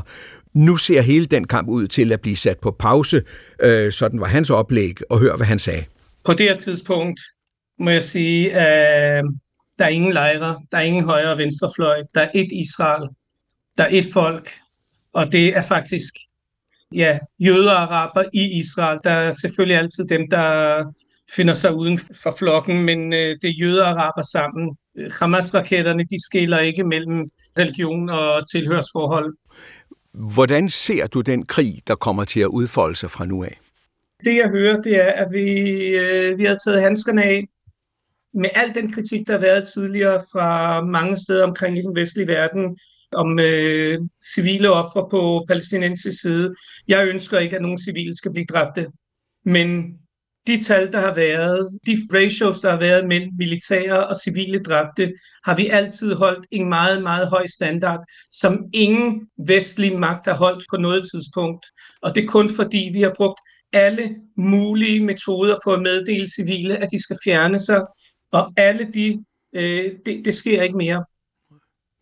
S1: Nu ser hele den kamp ud til at blive sat på pause. Øh, sådan var hans oplæg, og hør, hvad han sagde.
S2: På det her tidspunkt må jeg sige, at der er ingen lejre, der er ingen højre og venstrefløj, der er et Israel, der er et folk, og det er faktisk ja, jøder og araber i Israel. Der er selvfølgelig altid dem, der finder sig uden for flokken, men øh, det er jøder og araber sammen. Hamas-raketterne, de skiller ikke mellem religion og tilhørsforhold.
S1: Hvordan ser du den krig, der kommer til at udfolde sig fra nu af?
S2: Det jeg hører, det er, at vi, øh, vi har taget handskerne af med al den kritik, der har været tidligere fra mange steder omkring i den vestlige verden, om øh, civile ofre på palæstinensisk side. Jeg ønsker ikke, at nogen civile skal blive dræbte. Men de tal, der har været, de ratios, der har været mellem militære og civile dræbte, har vi altid holdt en meget, meget høj standard, som ingen vestlig magt har holdt på noget tidspunkt. Og det er kun fordi, vi har brugt alle mulige metoder på at meddele civile, at de skal fjerne sig og alle de, øh, det, det sker ikke mere.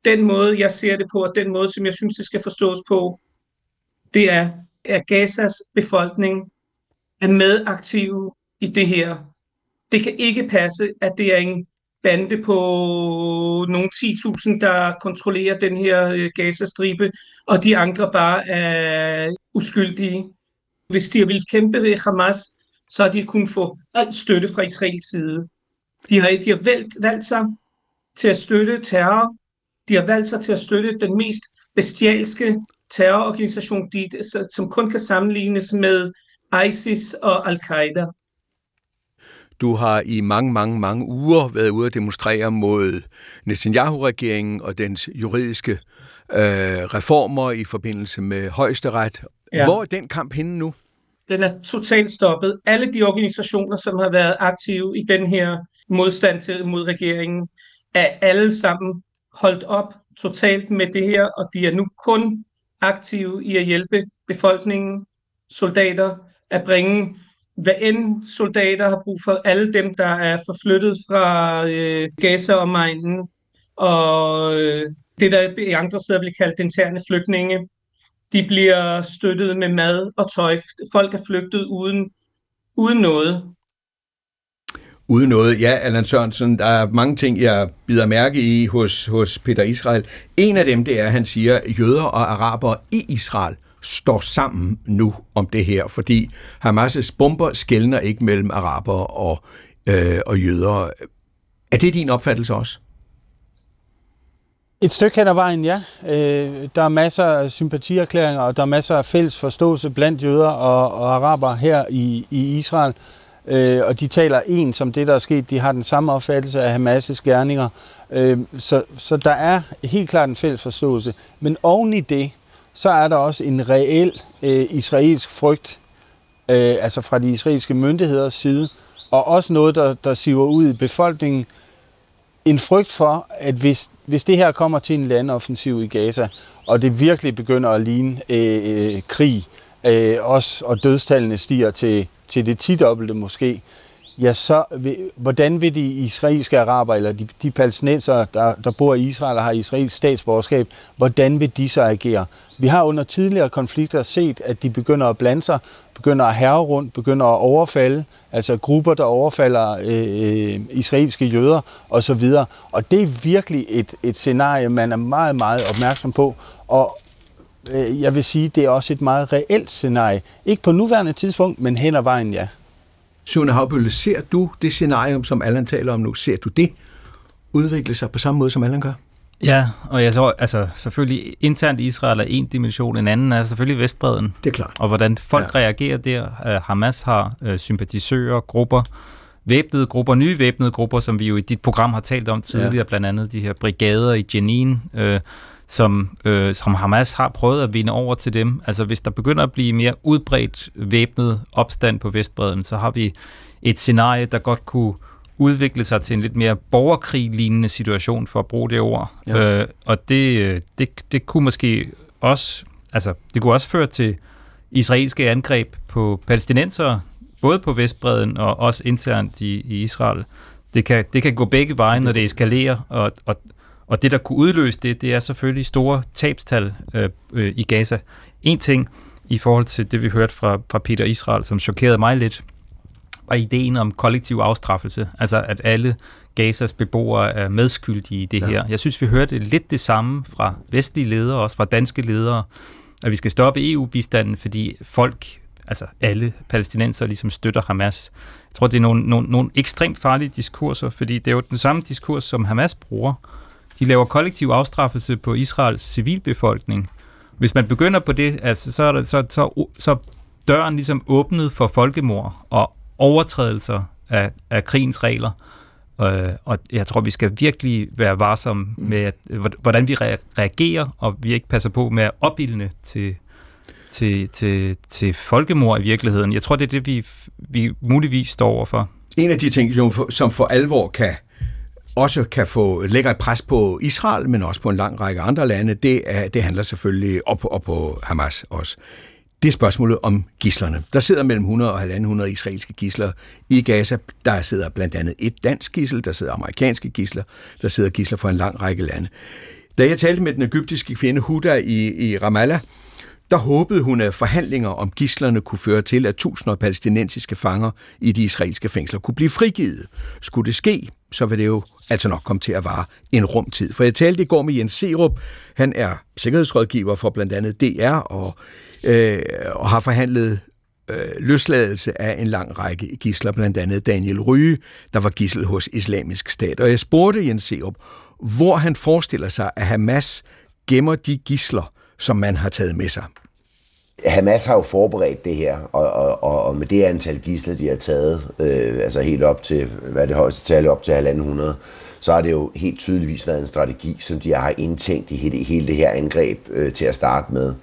S2: Den måde, jeg ser det på, og den måde, som jeg synes, det skal forstås på, det er, at Gazas befolkning er medaktive i det her. Det kan ikke passe, at det er en bande på nogle 10.000, der kontrollerer den her øh, Gazastribe, og de andre bare er uskyldige. Hvis de vil kæmpe ved Hamas, så har de kun få alt støtte fra Israels side. De har, de har valgt, valgt sig til at støtte terror. De har valgt sig til at støtte den mest bestialske terrororganisation, de, som kun kan sammenlignes med ISIS og Al-Qaida.
S1: Du har i mange, mange, mange uger været ude at demonstrere mod Netanyahu-regeringen og dens juridiske øh, reformer i forbindelse med højesteret. Ja. Hvor er den kamp henne nu?
S2: Den er totalt stoppet. Alle de organisationer, som har været aktive i den her modstand til, mod regeringen, er alle sammen holdt op totalt med det her, og de er nu kun aktive i at hjælpe befolkningen, soldater, at bringe hvad end soldater har brug for, alle dem, der er forflyttet fra øh, Gaza og Megnen, og øh, det, der i andre steder bliver kaldt interne flygtninge, de bliver støttet med mad og tøj. Folk er flygtet uden, uden noget.
S1: Uden noget. Ja, Allan Sørensen, der er mange ting, jeg bider mærke i hos, hos Peter Israel. En af dem, det er, at han siger, at jøder og araber i Israel står sammen nu om det her, fordi Hamas' bomber skældner ikke mellem araber og, øh, og jøder. Er det din opfattelse også?
S5: Et stykke hen ad vejen, ja. Øh, der er masser af sympatierklæringer, og der er masser af fælles forståelse blandt jøder og, og araber her i, i Israel. Øh, og de taler en som det, der er sket. De har den samme opfattelse af Hamas' gerninger. Øh, så, så der er helt klart en fælles forståelse. Men oven i det, så er der også en reel øh, israelsk frygt, øh, altså fra de israelske myndigheders side, og også noget, der, der siver ud i befolkningen. En frygt for, at hvis, hvis det her kommer til en landoffensiv i Gaza, og det virkelig begynder at ligne øh, øh, krig, øh, også, og dødstallene stiger til, til det tidobbelte måske, ja, så vil, hvordan vil de israelske araber, eller de, de palæstinenser, der, der bor i Israel og har israelsk statsborgerskab, hvordan vil de så agere? Vi har under tidligere konflikter set, at de begynder at blande sig, begynder at herre rundt, begynder at overfalde, altså grupper, der overfalder øh, israelske jøder osv. Og det er virkelig et, et scenarie, man er meget, meget opmærksom på. Og jeg vil sige, det er også et meget reelt scenarie. Ikke på nuværende tidspunkt, men hen ad vejen, ja.
S1: Sune Havbølle, ser du det scenarie, som Allan taler om nu, ser du det udvikle sig på samme måde, som Allan gør?
S6: Ja, og jeg tror, altså selvfølgelig internt i Israel er en dimension, en anden er selvfølgelig Vestbreden.
S1: Det er klart.
S6: Og hvordan folk ja. reagerer der. Uh, Hamas har uh, sympatisører, grupper, væbnede grupper, nye væbnede grupper, som vi jo i dit program har talt om tidligere, ja. blandt andet de her brigader i Jenin, uh, som, uh, som Hamas har prøvet at vinde over til dem. Altså hvis der begynder at blive mere udbredt væbnet opstand på Vestbreden, så har vi et scenarie, der godt kunne udvikle sig til en lidt mere borgerkrig-lignende situation, for at bruge det ord. Ja. Øh, og det, det, det kunne måske også, altså, det kunne også føre til israelske angreb på palæstinenser, både på Vestbreden og også internt i, i Israel. Det kan, det kan gå begge veje, når det eskalerer, og, og, og det, der kunne udløse det, det er selvfølgelig store tabstal øh, øh, i Gaza. En ting i forhold til det, vi hørte fra, fra Peter Israel, som chokerede mig lidt, var ideen om kollektiv afstraffelse, altså at alle Gazas beboere er medskyldige i det ja. her. Jeg synes, vi hørte lidt det samme fra vestlige ledere, også fra danske ledere, at vi skal stoppe EU-bistanden, fordi folk, altså alle palæstinenser, ligesom støtter Hamas. Jeg tror, det er nogle, nogle, nogle ekstremt farlige diskurser, fordi det er jo den samme diskurs, som Hamas bruger. De laver kollektiv afstraffelse på Israels civilbefolkning. Hvis man begynder på det, altså, så, er der, så, så, så døren ligesom åbnet for folkemord og overtrædelser af, af krigens regler. Øh, og jeg tror, vi skal virkelig være varsomme med, at, hvordan vi reagerer, og vi ikke passer på med at opildne til, til, til, til folkemord i virkeligheden. Jeg tror, det er det, vi, vi muligvis står overfor.
S1: En af de ting, som for alvor kan også kan få lægger et pres på Israel, men også på en lang række andre lande, det, er, det handler selvfølgelig op, og på Hamas også det er spørgsmålet om gislerne. Der sidder mellem 100 og 100 israelske gisler i Gaza. Der sidder blandt andet et dansk gissel, der sidder amerikanske gisler, der sidder gisler fra en lang række lande. Da jeg talte med den egyptiske kvinde Huda i, i Ramallah, der håbede hun, at forhandlinger om gislerne kunne føre til, at tusinder af palæstinensiske fanger i de israelske fængsler kunne blive frigivet. Skulle det ske, så vil det jo altså nok komme til at vare en rumtid. For jeg talte i går med Jens Serup. Han er sikkerhedsrådgiver for blandt andet DR og øh, og har forhandlet øh, løsladelse af en lang række gisler, blandt andet Daniel Ryge, der var gissel hos Islamisk Stat. Og jeg spurgte Jens Serup, hvor han forestiller sig, at Hamas gemmer de gisler, som man har taget med sig.
S10: Hamas har jo forberedt det her, og, og, og, og med det antal gisler, de har taget, øh, altså helt op til, hvad det højeste tal, op til 1.500, så har det jo helt tydeligvis været en strategi, som de har indtænkt i hele, hele det her angreb øh, til at starte med.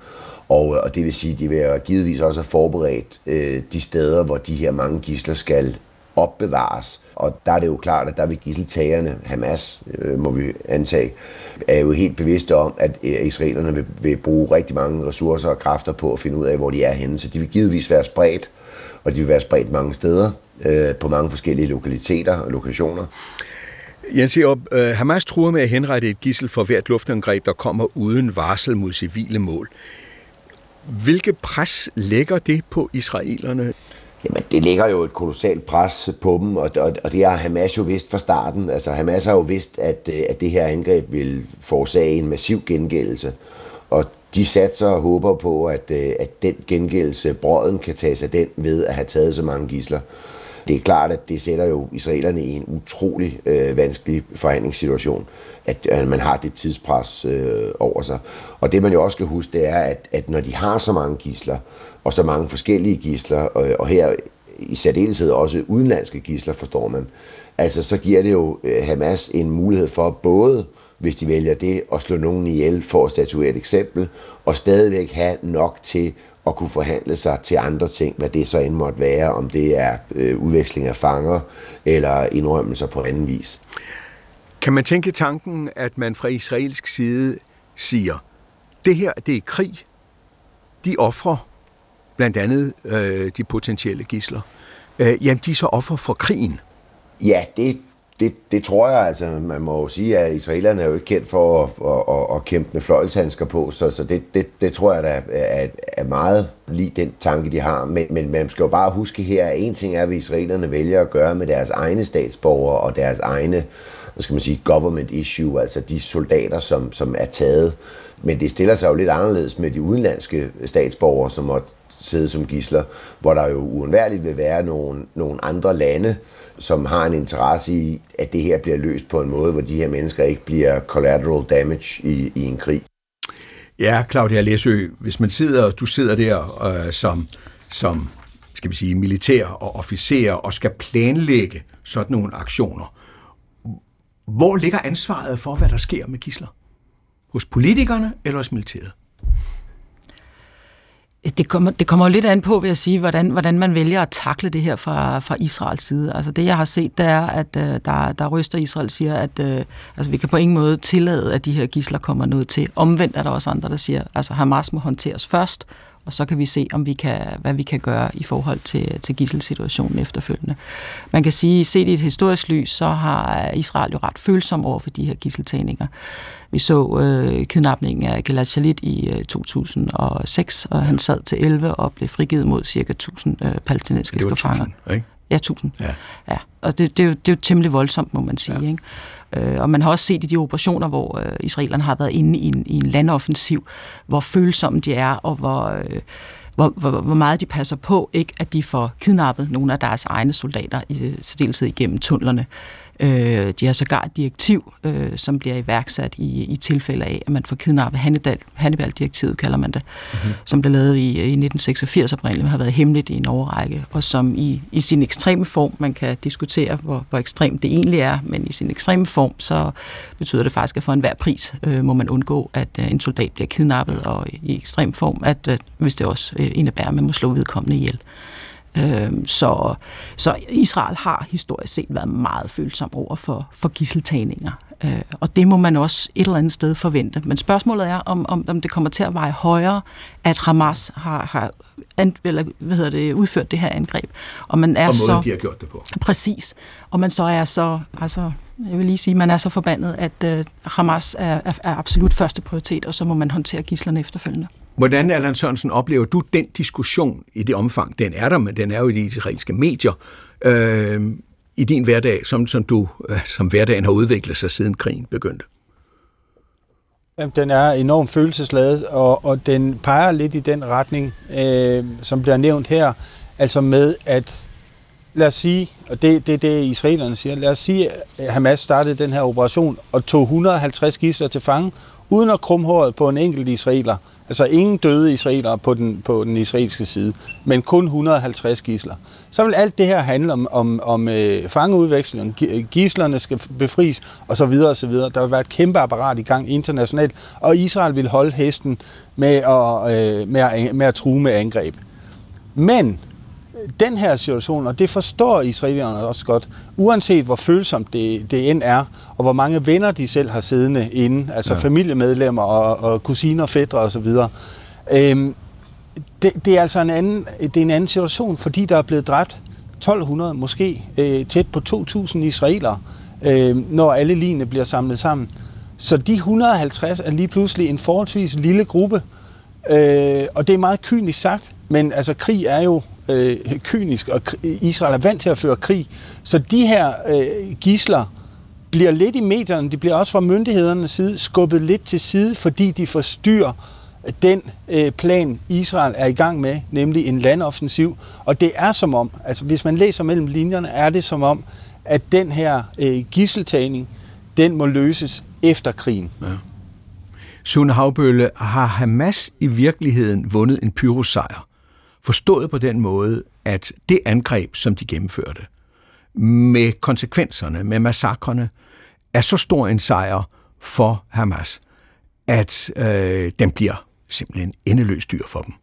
S10: Og, og det vil sige, at de vil givetvis også have forberedt øh, de steder, hvor de her mange gisler skal opbevares. Og der er det jo klart, at der vil gisseltagerne, Hamas øh, må vi antage, er jo helt bevidste om, at øh, israelerne vil, vil bruge rigtig mange ressourcer og kræfter på at finde ud af, hvor de er henne. Så de vil givetvis være spredt, og de vil være spredt mange steder øh, på mange forskellige lokaliteter og lokationer.
S1: Jens Erup, øh, Hamas truer med at henrette et gissel for hvert luftangreb, der kommer uden varsel mod civile mål. Hvilke pres lægger det på israelerne?
S10: Jamen, det ligger jo et kolossalt pres på dem, og, og, og det har Hamas jo vidst fra starten. Altså, Hamas har jo vidst, at, øh, at det her angreb vil forårsage en massiv gengældelse. Og de satser og håber på, at, øh, at den gengældelse, brøden kan tage sig den ved at have taget så mange gisler. Det er klart, at det sætter jo israelerne i en utrolig øh, vanskelig forhandlingssituation, at, at man har det tidspres øh, over sig. Og det man jo også skal huske, det er, at, at når de har så mange gisler, og så mange forskellige gisler, og, og her i særdeleshed også udenlandske gisler, forstår man, altså så giver det jo øh, Hamas en mulighed for både hvis de vælger det, at slå nogen ihjel for at statuere et eksempel, og stadigvæk have nok til at kunne forhandle sig til andre ting, hvad det så end måtte være, om det er øh, udveksling af fanger eller indrømmelser på anden vis.
S1: Kan man tænke tanken, at man fra israelsk side siger, det her det er krig, de offrer blandt andet øh, de potentielle gisler, øh, jamen de er så offer for krigen.
S10: Ja, det, det, det tror jeg, altså man må jo sige, at israelerne er jo ikke kendt for at, at, at, at kæmpe med fløjlshandsker på, så, så det, det, det tror jeg da er, er meget lige den tanke, de har. Men, men man skal jo bare huske her, at en ting er, hvad israelerne vælger at gøre med deres egne statsborgere og deres egne, hvad skal man sige, government issue, altså de soldater, som, som er taget. Men det stiller sig jo lidt anderledes med de udenlandske statsborgere, som måtte sidde som gisler, hvor der jo uundværligt vil være nogle, nogle andre lande, som har en interesse i, at det her bliver løst på en måde, hvor de her mennesker ikke bliver collateral damage i, i en krig.
S1: Ja, Claudia Læsø, hvis man sidder, du sidder der øh, som, som skal vi sige, militær og officer og skal planlægge sådan nogle aktioner, hvor ligger ansvaret for, hvad der sker med gisler? Hos politikerne eller hos militæret?
S7: Det kommer, det kommer jo lidt an på, vil jeg sige, hvordan, hvordan man vælger at takle det her fra, fra Israels side. Altså det, jeg har set, det er, at øh, der, der ryster Israel siger, at øh, altså, vi kan på ingen måde tillade, at de her gisler kommer noget til. Omvendt er der også andre, der siger, at altså, Hamas må håndteres først, og så kan vi se, om vi kan, hvad vi kan gøre i forhold til, til gisselsituationen efterfølgende. Man kan sige, set i et historisk lys, så har Israel jo ret følsom over for de her gisseltagninger. Vi så øh, kidnapningen af Gilad Shalit i øh, 2006, og han sad til 11 og blev frigivet mod cirka 1000 øh, palæstinensiske fanger.
S1: ikke?
S7: Ja, 1000.
S1: Ja.
S7: ja. Og det, det, er jo, det er jo temmelig voldsomt, må man sige. Ja. Ikke? Øh, og man har også set i de operationer, hvor øh, israelerne har været inde i en, i en landoffensiv, hvor følsomme de er, og hvor... Øh, hvor, hvor, hvor meget de passer på, ikke at de får kidnappet nogle af deres egne soldater, i særdeleshed igennem tunnelerne. Øh, de har sågar et direktiv, øh, som bliver iværksat i, i tilfælde af, at man får kidnappet Hannibal, Hannibal-direktivet, kalder man det, mm-hmm. som blev lavet i, i 1986 oprindeligt, men har været hemmeligt i en overrække, og som i, i sin ekstreme form, man kan diskutere, hvor, hvor ekstremt det egentlig er, men i sin ekstreme form, så betyder det faktisk, at for enhver pris øh, må man undgå, at øh, en soldat bliver kidnappet, og i ekstrem form, at øh, hvis det også øh, indebærer, at man må slå vedkommende ihjel. Øh, så, så Israel har historisk set været meget følsom over for, for gisseltagninger. Øh, og det må man også et eller andet sted forvente. Men spørgsmålet er, om, om, om det kommer til at veje højere, at Hamas har, har an, eller, hvad hedder det, udført det her angreb.
S1: Og, man er og måden, så, de har gjort det på.
S7: Præcis. Og man så er så, altså, jeg vil lige sige, man er så forbandet, at uh, Hamas er, er, er absolut første prioritet, og så må man håndtere gislerne efterfølgende.
S1: Hvordan, Allan Sørensen, oplever du den diskussion i det omfang? Den er der, men den er jo i de israelske medier. Øh, i din hverdag, som, som, du, øh, som hverdagen har udviklet sig siden krigen begyndte?
S5: Jamen, den er enormt følelsesladet, og, og den peger lidt i den retning, øh, som bliver nævnt her, altså med at, lad os sige, og det er det, det, israelerne siger, lad os sige, at Hamas startede den her operation og tog 150 gisler til fange, uden at krumhåret på en enkelt israeler, Altså ingen døde israelere på den, på den israelske side, men kun 150 gisler. Så vil alt det her handle om, om, om øh, fangeudveksling, gislerne øh, skal befries osv. osv. Der vil være et kæmpe apparat i gang internationalt, og Israel vil holde hesten med at, øh, med at, med at true med angreb. Men den her situation, og det forstår israelierne også godt, uanset hvor følsomt det, det end er, og hvor mange venner de selv har siddende inde, altså ja. familiemedlemmer og, og kusiner, fædre osv., øhm, det, det er altså en anden, det er en anden situation, fordi der er blevet dræbt 1200, måske øh, tæt på 2000 israelere, øh, når alle lignende bliver samlet sammen. Så de 150 er lige pludselig en forholdsvis lille gruppe, øh, og det er meget kynisk sagt, men altså krig er jo øh, kynisk, og Israel er vant til at føre krig. Så de her øh, gisler bliver lidt i medierne, de bliver også fra myndighedernes side skubbet lidt til side, fordi de forstyrrer den øh, plan, Israel er i gang med, nemlig en landoffensiv. Og det er som om, altså hvis man læser mellem linjerne, er det som om, at den her øh, gisseltagning, den må løses efter krigen. Ja.
S1: Sune Havbølle, har Hamas i virkeligheden vundet en pyrosejr? Forstået på den måde, at det angreb, som de gennemførte, med konsekvenserne, med massakrene, er så stor en sejr for Hamas, at øh, den bliver simpelthen endeløs dyr for dem.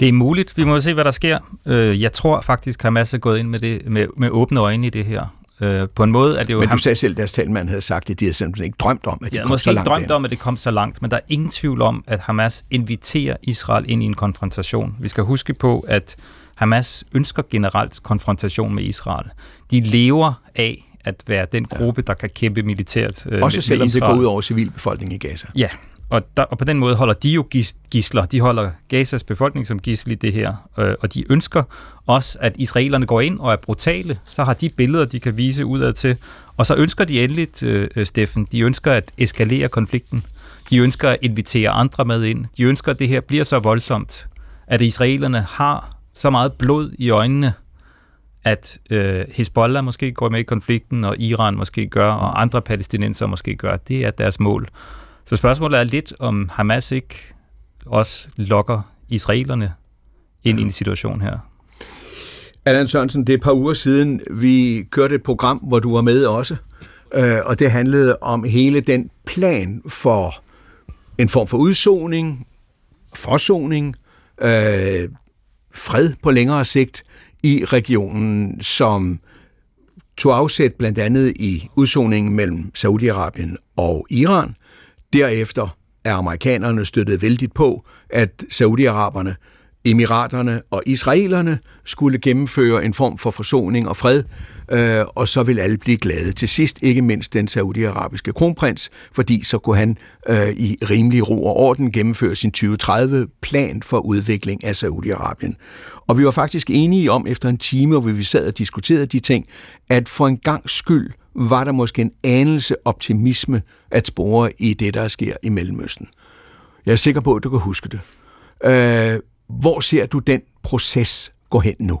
S6: Det er muligt. Vi må se, hvad der sker. Øh, jeg tror faktisk, Hamas er gået ind med, det, med, med åbne øjne i det her. Øh, på en måde er det jo...
S1: Men du ham... sagde selv, at deres talmand havde sagt, at de havde simpelthen ikke drømt om, at de ja, kom
S6: så
S1: langt
S6: ikke drømt om, at det kom så langt, men der er ingen tvivl om, at Hamas inviterer Israel ind i en konfrontation. Vi skal huske på, at Hamas ønsker generelt konfrontation med Israel. De lever af at være den gruppe, der kan kæmpe militært
S1: øh, Også
S6: med,
S1: selvom
S6: med
S1: det går ud over civilbefolkningen i Gaza.
S6: Ja, og, der, og på den måde holder de jo gis, gisler. De holder Gazas befolkning som gissel i det her. Øh, og de ønsker også, at israelerne går ind og er brutale. Så har de billeder, de kan vise udad til. Og så ønsker de endeligt, øh, Steffen, de ønsker at eskalere konflikten. De ønsker at invitere andre med ind. De ønsker, at det her bliver så voldsomt, at israelerne har så meget blod i øjnene, at øh, Hezbollah måske går med i konflikten, og Iran måske gør, og andre palæstinenser måske gør. Det er deres mål. Så spørgsmålet er lidt, om Hamas ikke også lokker israelerne ind i en situation her.
S1: Allan Sørensen, det er et par uger siden, vi kørte et program, hvor du var med også, øh, og det handlede om hele den plan for en form for udsoning, forsoning, øh, fred på længere sigt i regionen, som tog afsæt blandt andet i udsoningen mellem Saudi-Arabien og Iran, Derefter er amerikanerne støttet vældigt på, at Saudi-Araberne, Emiraterne og Israelerne skulle gennemføre en form for forsoning og fred, øh, og så vil alle blive glade. Til sidst ikke mindst den saudiarabiske kronprins, fordi så kunne han øh, i rimelig ro og orden gennemføre sin 2030-plan for udvikling af Saudi-Arabien. Og vi var faktisk enige om, efter en time, hvor vi sad og diskuterede de ting, at for en gang skyld var der måske en anelse optimisme at spore i det, der sker i Mellemøsten. Jeg er sikker på, at du kan huske det. Øh, hvor ser du den proces gå hen nu?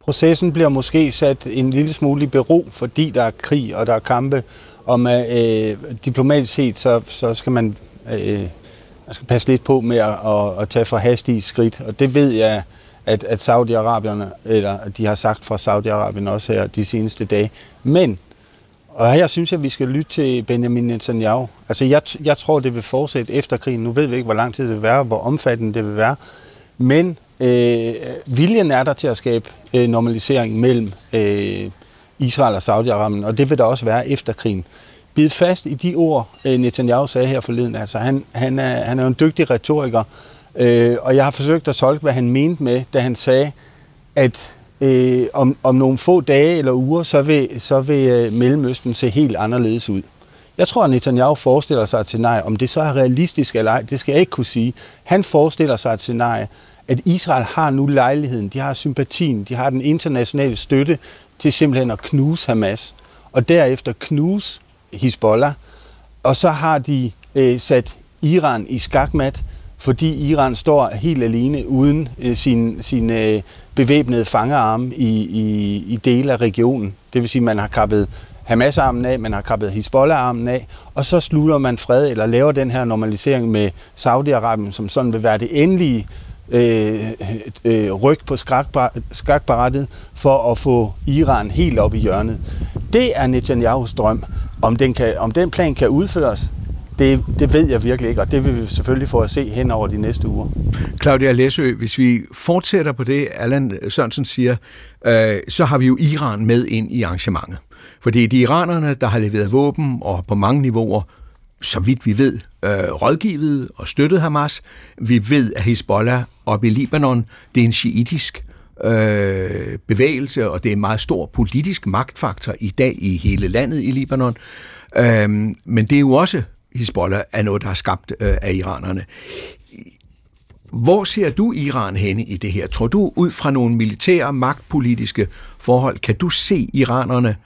S5: Processen bliver måske sat en lille smule i bero, fordi der er krig og der er kampe. Og med, øh, diplomatisk set, så, så skal man, øh, man skal passe lidt på med at, at, at tage for hastige skridt. Og det ved jeg, at, at Saudi-Arabierne, eller de har sagt fra Saudi-Arabien også her de seneste dage. Men, og her synes jeg, at vi skal lytte til Benjamin Netanyahu. Altså jeg, jeg tror, det vil fortsætte efter krigen. Nu ved vi ikke, hvor lang tid det vil være, hvor omfattende det vil være. Men øh, viljen er der til at skabe øh, normalisering mellem øh, Israel og Saudi-Arabien, og det vil der også være efter krigen. Bid fast i de ord, øh, Netanyahu sagde her forleden. Altså, han, han, er, han er en dygtig retoriker, Øh, og jeg har forsøgt at tolke, hvad han mente med, da han sagde, at øh, om, om nogle få dage eller uger, så vil, så vil øh, Mellemøsten se helt anderledes ud. Jeg tror, at Netanyahu forestiller sig et scenarie. Om det så er realistisk eller ej, det skal jeg ikke kunne sige. Han forestiller sig et scenarie, at Israel har nu lejligheden, de har sympatien, de har den internationale støtte til simpelthen at knuse Hamas, og derefter knuse Hezbollah, og så har de øh, sat Iran i skakmat, fordi Iran står helt alene uden øh, sin, sin øh, bevæbnede fangearme i, i, i dele af regionen. Det vil sige, at man har kappet Hamas-armen af, man har kappet Hezbollah-armen af, og så slutter man fred eller laver den her normalisering med Saudi-Arabien, som sådan vil være det endelige øh, øh, ryg på skakbarettet for at få Iran helt op i hjørnet. Det er Netanyahus drøm. Om den, kan, om den plan kan udføres, det, det ved jeg virkelig ikke, og det vil vi selvfølgelig få at se hen over de næste uger.
S1: Claudia Læsø, hvis vi fortsætter på det, Allan Sørensen siger, øh, så har vi jo Iran med ind i arrangementet. Fordi det er de iranerne, der har leveret våben og på mange niveauer, så vidt vi ved, øh, rådgivet og støttet Hamas. Vi ved, at Hezbollah oppe i Libanon, det er en shiitisk øh, bevægelse, og det er en meget stor politisk magtfaktor i dag i hele landet i Libanon. Øh, men det er jo også Hezbollah er noget, der er skabt øh, af iranerne. Hvor ser du Iran henne i det her? Tror du ud fra nogle militære, magtpolitiske forhold, kan du se iranerne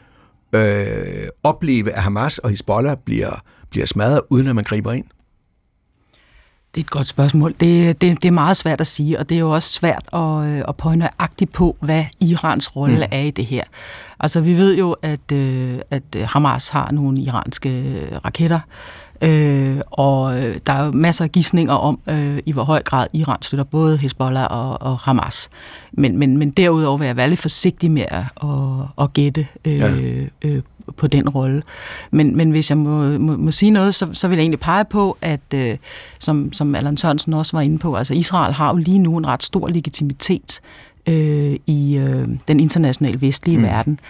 S1: øh, opleve, at Hamas og Hezbollah bliver, bliver smadret, uden at man griber ind?
S7: Det er et godt spørgsmål. Det, det, det er meget svært at sige, og det er jo også svært at, øh, at pege nøjagtigt på, hvad Irans rolle mm. er i det her. Altså, vi ved jo, at, øh, at Hamas har nogle iranske raketter, Øh, og øh, der er masser af gissninger om, øh, i hvor høj grad Iran støtter både Hezbollah og, og Hamas. Men, men, men derudover vil jeg være lidt forsigtig med at, at, at gætte øh, ja. øh, på den rolle. Men, men hvis jeg må, må, må sige noget, så, så vil jeg egentlig pege på, at øh, som, som Allan Sørensen også var inde på, altså Israel har jo lige nu en ret stor legitimitet øh, i øh, den internationale vestlige mm. verden.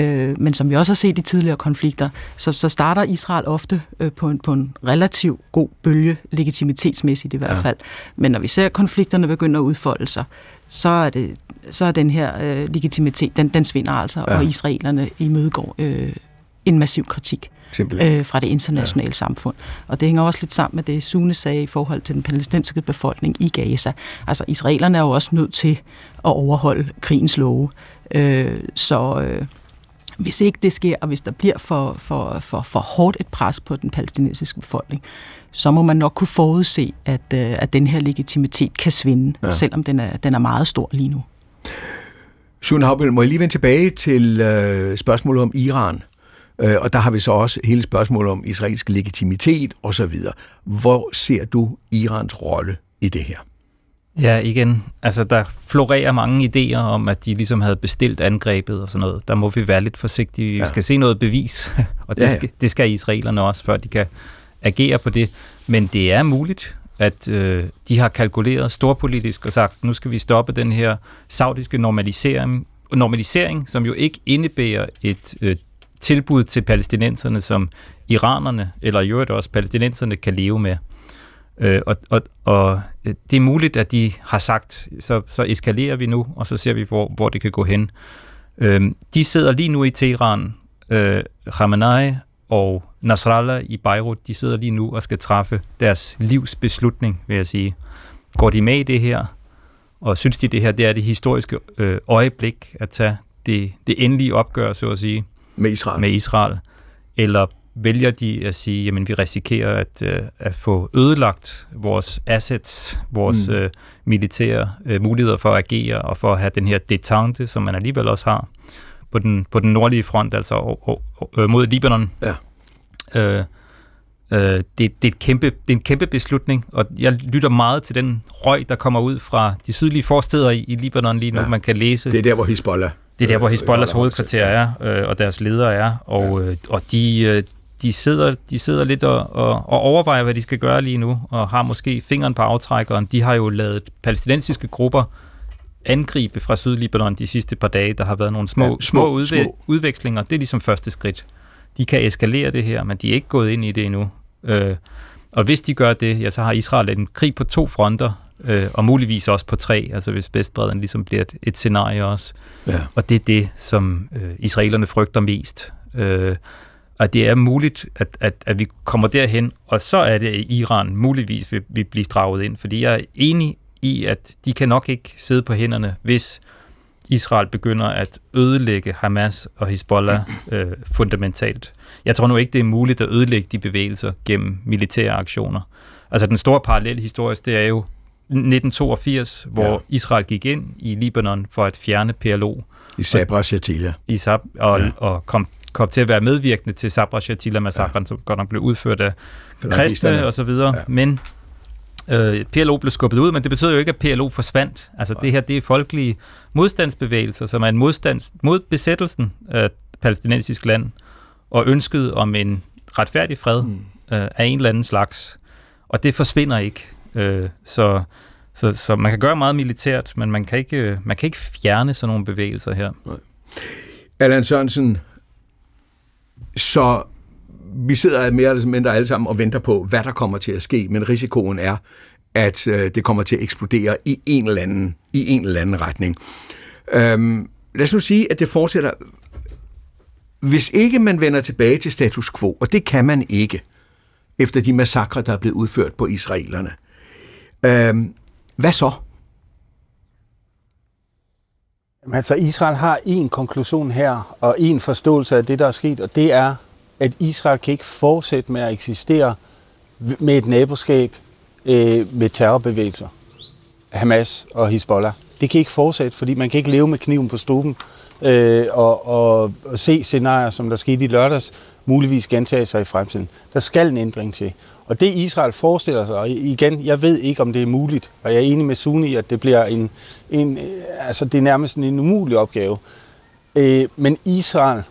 S7: Øh, men som vi også har set i tidligere konflikter, så, så starter Israel ofte øh, på, en, på en relativ god bølge, legitimitetsmæssigt i hvert ja. fald. Men når vi ser konflikterne begynde at udfolde sig, så er, det, så er den her øh, legitimitet, den, den svinder altså, ja. og israelerne imødegår øh, en massiv kritik øh, fra det internationale ja. samfund. Og det hænger også lidt sammen med det, Sune sagde i forhold til den palæstinensiske befolkning i Gaza. Altså, israelerne er jo også nødt til at overholde krigens love. Øh, så... Øh, hvis ikke det sker, og hvis der bliver for, for, for, for hårdt et pres på den palæstinensiske befolkning, så må man nok kunne forudse, at, øh, at den her legitimitet kan svinde, ja. selvom den er, den er meget stor lige nu.
S1: Sjøen Havbøl, må jeg lige vende tilbage til øh, spørgsmålet om Iran? Øh, og der har vi så også hele spørgsmålet om israelsk legitimitet osv. Hvor ser du Irans rolle i det her?
S6: Ja, igen. Altså, der florerer mange idéer om, at de ligesom havde bestilt angrebet og sådan noget. Der må vi være lidt forsigtige. Ja. Vi skal se noget bevis, og det, ja, ja. Skal, det skal israelerne også, før de kan agere på det. Men det er muligt, at øh, de har kalkuleret storpolitisk og sagt, nu skal vi stoppe den her saudiske normalisering, normalisering som jo ikke indebærer et øh, tilbud til palæstinenserne, som iranerne, eller i øvrigt også palæstinenserne, kan leve med. Øh, og, og, og øh, det er muligt, at de har sagt, så, så eskalerer vi nu, og så ser vi, hvor, hvor det kan gå hen. Øh, de sidder lige nu i Teheran, øh, Khamenei og Nasrallah i Beirut, de sidder lige nu og skal træffe deres livs beslutning, vil jeg sige. Går de med i det her, og synes de, det her det er det historiske øh, øjeblik at tage det, det endelige opgør, så at sige,
S1: med Israel,
S6: med Israel eller vælger de at sige, jamen vi risikerer at, øh, at få ødelagt vores assets, vores mm. øh, militære øh, muligheder for at agere og for at have den her detente, som man alligevel også har på den, på den nordlige front, altså og, og, og, øh, mod Libanon.
S1: Ja.
S6: Øh, øh, det, det, er et kæmpe, det er en kæmpe beslutning, og jeg lytter meget til den røg, der kommer ud fra de sydlige forsteder i, i Libanon lige nu. Ja. Man kan læse...
S1: Det er der, hvor Hezbollah
S6: det er der, hvor øh, Hezbollahs hovedkvarter er, øh, og deres ledere er, og, ja. øh, og de, øh, de sidder, de sidder lidt og, og, og overvejer, hvad de skal gøre lige nu, og har måske fingeren på aftrækkeren. De har jo lavet palæstinensiske grupper angribe fra Sydlibanon de sidste par dage. Der har været nogle små, ja, små, små, udve- små udvekslinger. Det er ligesom første skridt. De kan eskalere det her, men de er ikke gået ind i det endnu. Øh, og hvis de gør det, ja, så har Israel en krig på to fronter, øh, og muligvis også på tre, altså hvis Vestbreden ligesom bliver et, et scenarie også. Ja. Og det er det, som øh, israelerne frygter mest. Øh, og det er muligt, at, at, at vi kommer derhen, og så er det, at Iran muligvis vil, vil blive draget ind. Fordi jeg er enig i, at de kan nok ikke sidde på hænderne, hvis Israel begynder at ødelægge Hamas og Hezbollah øh, fundamentalt. Jeg tror nu ikke, det er muligt at ødelægge de bevægelser gennem militære aktioner. Altså den store parallel historisk, det er jo 1982, hvor ja. Israel gik ind i Libanon for at fjerne PLO.
S1: I Sabra Shatila.
S6: I Sab, og, ja. og kom kom til at være medvirkende til Sabra Shatila-massakren, ja. som godt nok blev udført af kristne og så videre. Ja. Men øh, PLO blev skubbet ud, men det betyder jo ikke, at PLO forsvandt. Altså det her, det er folkelige modstandsbevægelser, som er en modstand mod besættelsen af palæstinensisk land, og ønsket om en retfærdig fred mm. øh, af en eller anden slags. Og det forsvinder ikke. Øh, så, så, så man kan gøre meget militært, men man kan ikke, man kan ikke fjerne sådan nogle bevægelser her. Nej.
S1: Allan Sørensen, så vi sidder mere eller mindre alle sammen og venter på, hvad der kommer til at ske, men risikoen er, at øh, det kommer til at eksplodere i en eller anden, i en eller anden retning. Øhm, lad os nu sige, at det fortsætter. Hvis ikke man vender tilbage til status quo, og det kan man ikke, efter de massakre, der er blevet udført på israelerne, øhm, hvad så?
S5: Altså Israel har en konklusion her, og en forståelse af det, der er sket, og det er, at Israel kan ikke fortsætte med at eksistere med et naboskab øh, med terrorbevægelser. Hamas og Hezbollah. Det kan ikke fortsætte, fordi man kan ikke leve med kniven på stuben øh, og, og, og se scenarier, som der skete i lørdags, muligvis gentage sig i fremtiden. Der skal en ændring til. Og det Israel forestiller sig, og igen, jeg ved ikke, om det er muligt, og jeg er enig med Suni at det bliver en, en øh, altså det er nærmest en umulig opgave. Øh, men Israel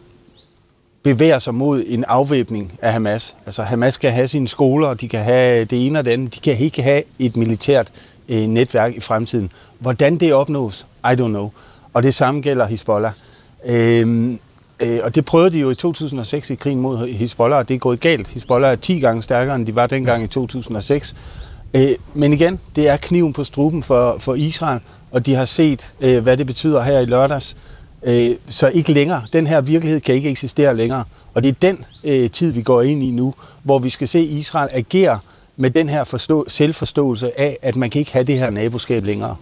S5: bevæger sig mod en afvæbning af Hamas. Altså Hamas skal have sine skoler, og de kan have det ene og det andet. De kan ikke have et militært øh, netværk i fremtiden. Hvordan det opnås, I don't know. Og det samme gælder Hezbollah. Øh, Øh, og det prøvede de jo i 2006 i krigen mod Hezbollah, og det er gået galt. Hezbollah er 10 gange stærkere, end de var dengang i 2006. Øh, men igen, det er kniven på struben for, for Israel, og de har set, øh, hvad det betyder her i lørdags. Øh, så ikke længere. Den her virkelighed kan ikke eksistere længere. Og det er den øh, tid, vi går ind i nu, hvor vi skal se Israel agere med den her forstå- selvforståelse af, at man kan ikke have det her naboskab længere.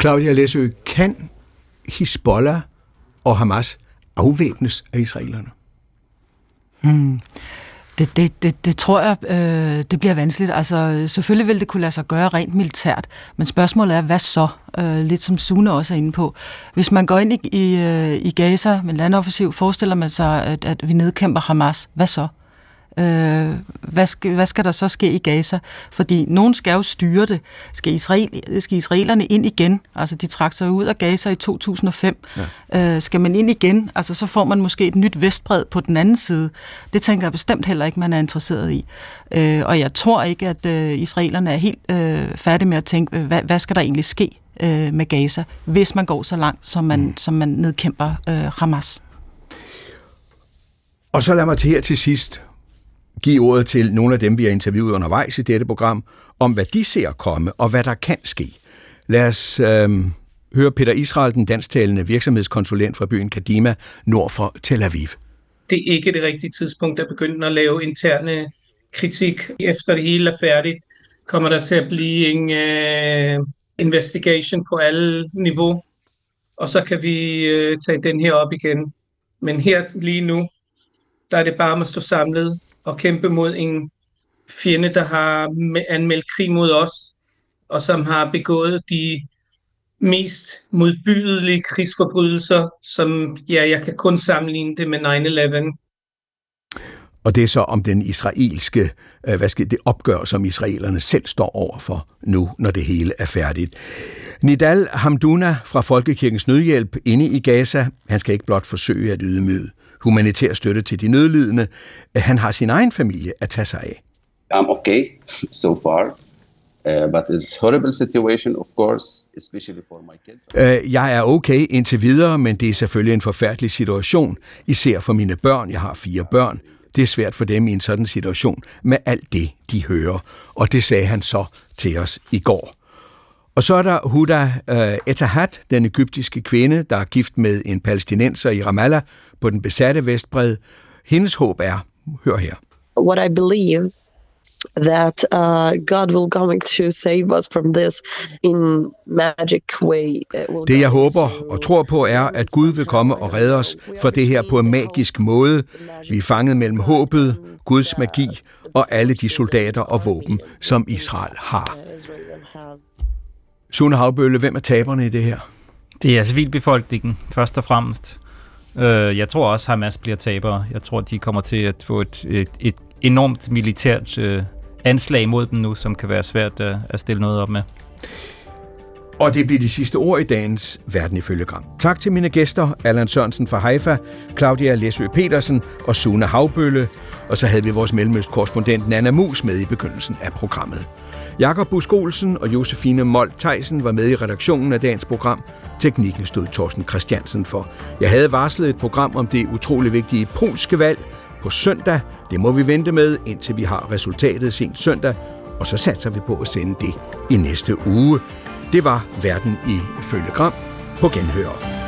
S1: Claudia Læsø, kan Hezbollah og Hamas afvæbnes af israelerne?
S7: Hmm. Det, det, det, det tror jeg, øh, det bliver vanskeligt. Altså, selvfølgelig vil det kunne lade sig gøre rent militært, men spørgsmålet er, hvad så? Øh, lidt som Sune også er inde på. Hvis man går ind i, i, øh, i Gaza med landoffensiv, forestiller man sig, at, at vi nedkæmper Hamas. Hvad så? Øh, hvad, skal, hvad skal der så ske i Gaza? Fordi nogen skal jo styre det. Skal, Israel, skal israelerne ind igen? Altså, de trak sig ud af Gaza i 2005. Ja. Øh, skal man ind igen? Altså, så får man måske et nyt vestbred på den anden side. Det tænker jeg bestemt heller ikke, man er interesseret i. Øh, og jeg tror ikke, at øh, israelerne er helt øh, færdige med at tænke, hvad, hvad skal der egentlig ske øh, med Gaza, hvis man går så langt, som man, mm. som man nedkæmper øh, Hamas.
S1: Og så lad mig til her til sidst give ordet til nogle af dem, vi har interviewet undervejs i dette program, om hvad de ser komme og hvad der kan ske. Lad os øh, høre Peter Israel, den dansktalende virksomhedskonsulent fra byen Kadima, nord for Tel Aviv.
S2: Det er ikke det rigtige tidspunkt at begynde at lave interne kritik. Efter det hele er færdigt, kommer der til at blive en øh, investigation på alle niveau, og så kan vi øh, tage den her op igen. Men her lige nu, der er det bare at stå samlet og kæmpe mod en fjende, der har anmeldt krig mod os, og som har begået de mest modbydelige krigsforbrydelser, som ja, jeg kan kun sammenligne det med 9-11.
S1: Og det er så om den israelske, øh, hvad skal det opgør, som israelerne selv står over for nu, når det hele er færdigt. Nidal Hamduna fra Folkekirkens Nødhjælp inde i Gaza, han skal ikke blot forsøge at ydmyge humanitær støtte til de nødlidende. Han har sin egen familie at tage sig af.
S3: I'm okay so far. Uh, but it's horrible situation, of course, especially for my kids.
S1: Uh, jeg er okay indtil videre, men det er selvfølgelig en forfærdelig situation, især for mine børn. Jeg har fire børn. Det er svært for dem i en sådan situation med alt det, de hører. Og det sagde han så til os i går. Og så er der Huda uh, Etahat, den egyptiske kvinde, der er gift med en palæstinenser i Ramallah, på den besatte Vestbred. Hendes håb er, hør her.
S8: What I believe that uh, God will going to save us from this in magic way.
S1: Det jeg håber og tror på er, at Gud vil komme og redde os fra det her på en magisk måde. Vi er fanget mellem håbet, Guds magi og alle de soldater og våben, som Israel har. Sune Havbølle, hvem er taberne i det her?
S6: Det er civilbefolkningen, først og fremmest. Øh, jeg tror også, Hamas bliver tabere. Jeg tror, de kommer til at få et, et, et enormt militært øh, anslag mod dem nu, som kan være svært at, at stille noget op med.
S1: Og det bliver de sidste ord i dagens Verden ifølge Gram. Tak til mine gæster, Allan Sørensen fra Haifa, Claudia Læsø Petersen og Sune Havbølle. Og så havde vi vores mellemøstkorrespondent Nana Mus med i begyndelsen af programmet. Jakob Busk Olsen og Josefine Mold Theisen var med i redaktionen af dagens program. Teknikken stod Thorsten Christiansen for. Jeg havde varslet et program om det utrolig vigtige polske valg på søndag. Det må vi vente med, indtil vi har resultatet sent søndag, og så satser vi på at sende det i næste uge. Det var Verden i Følgegram på genhør.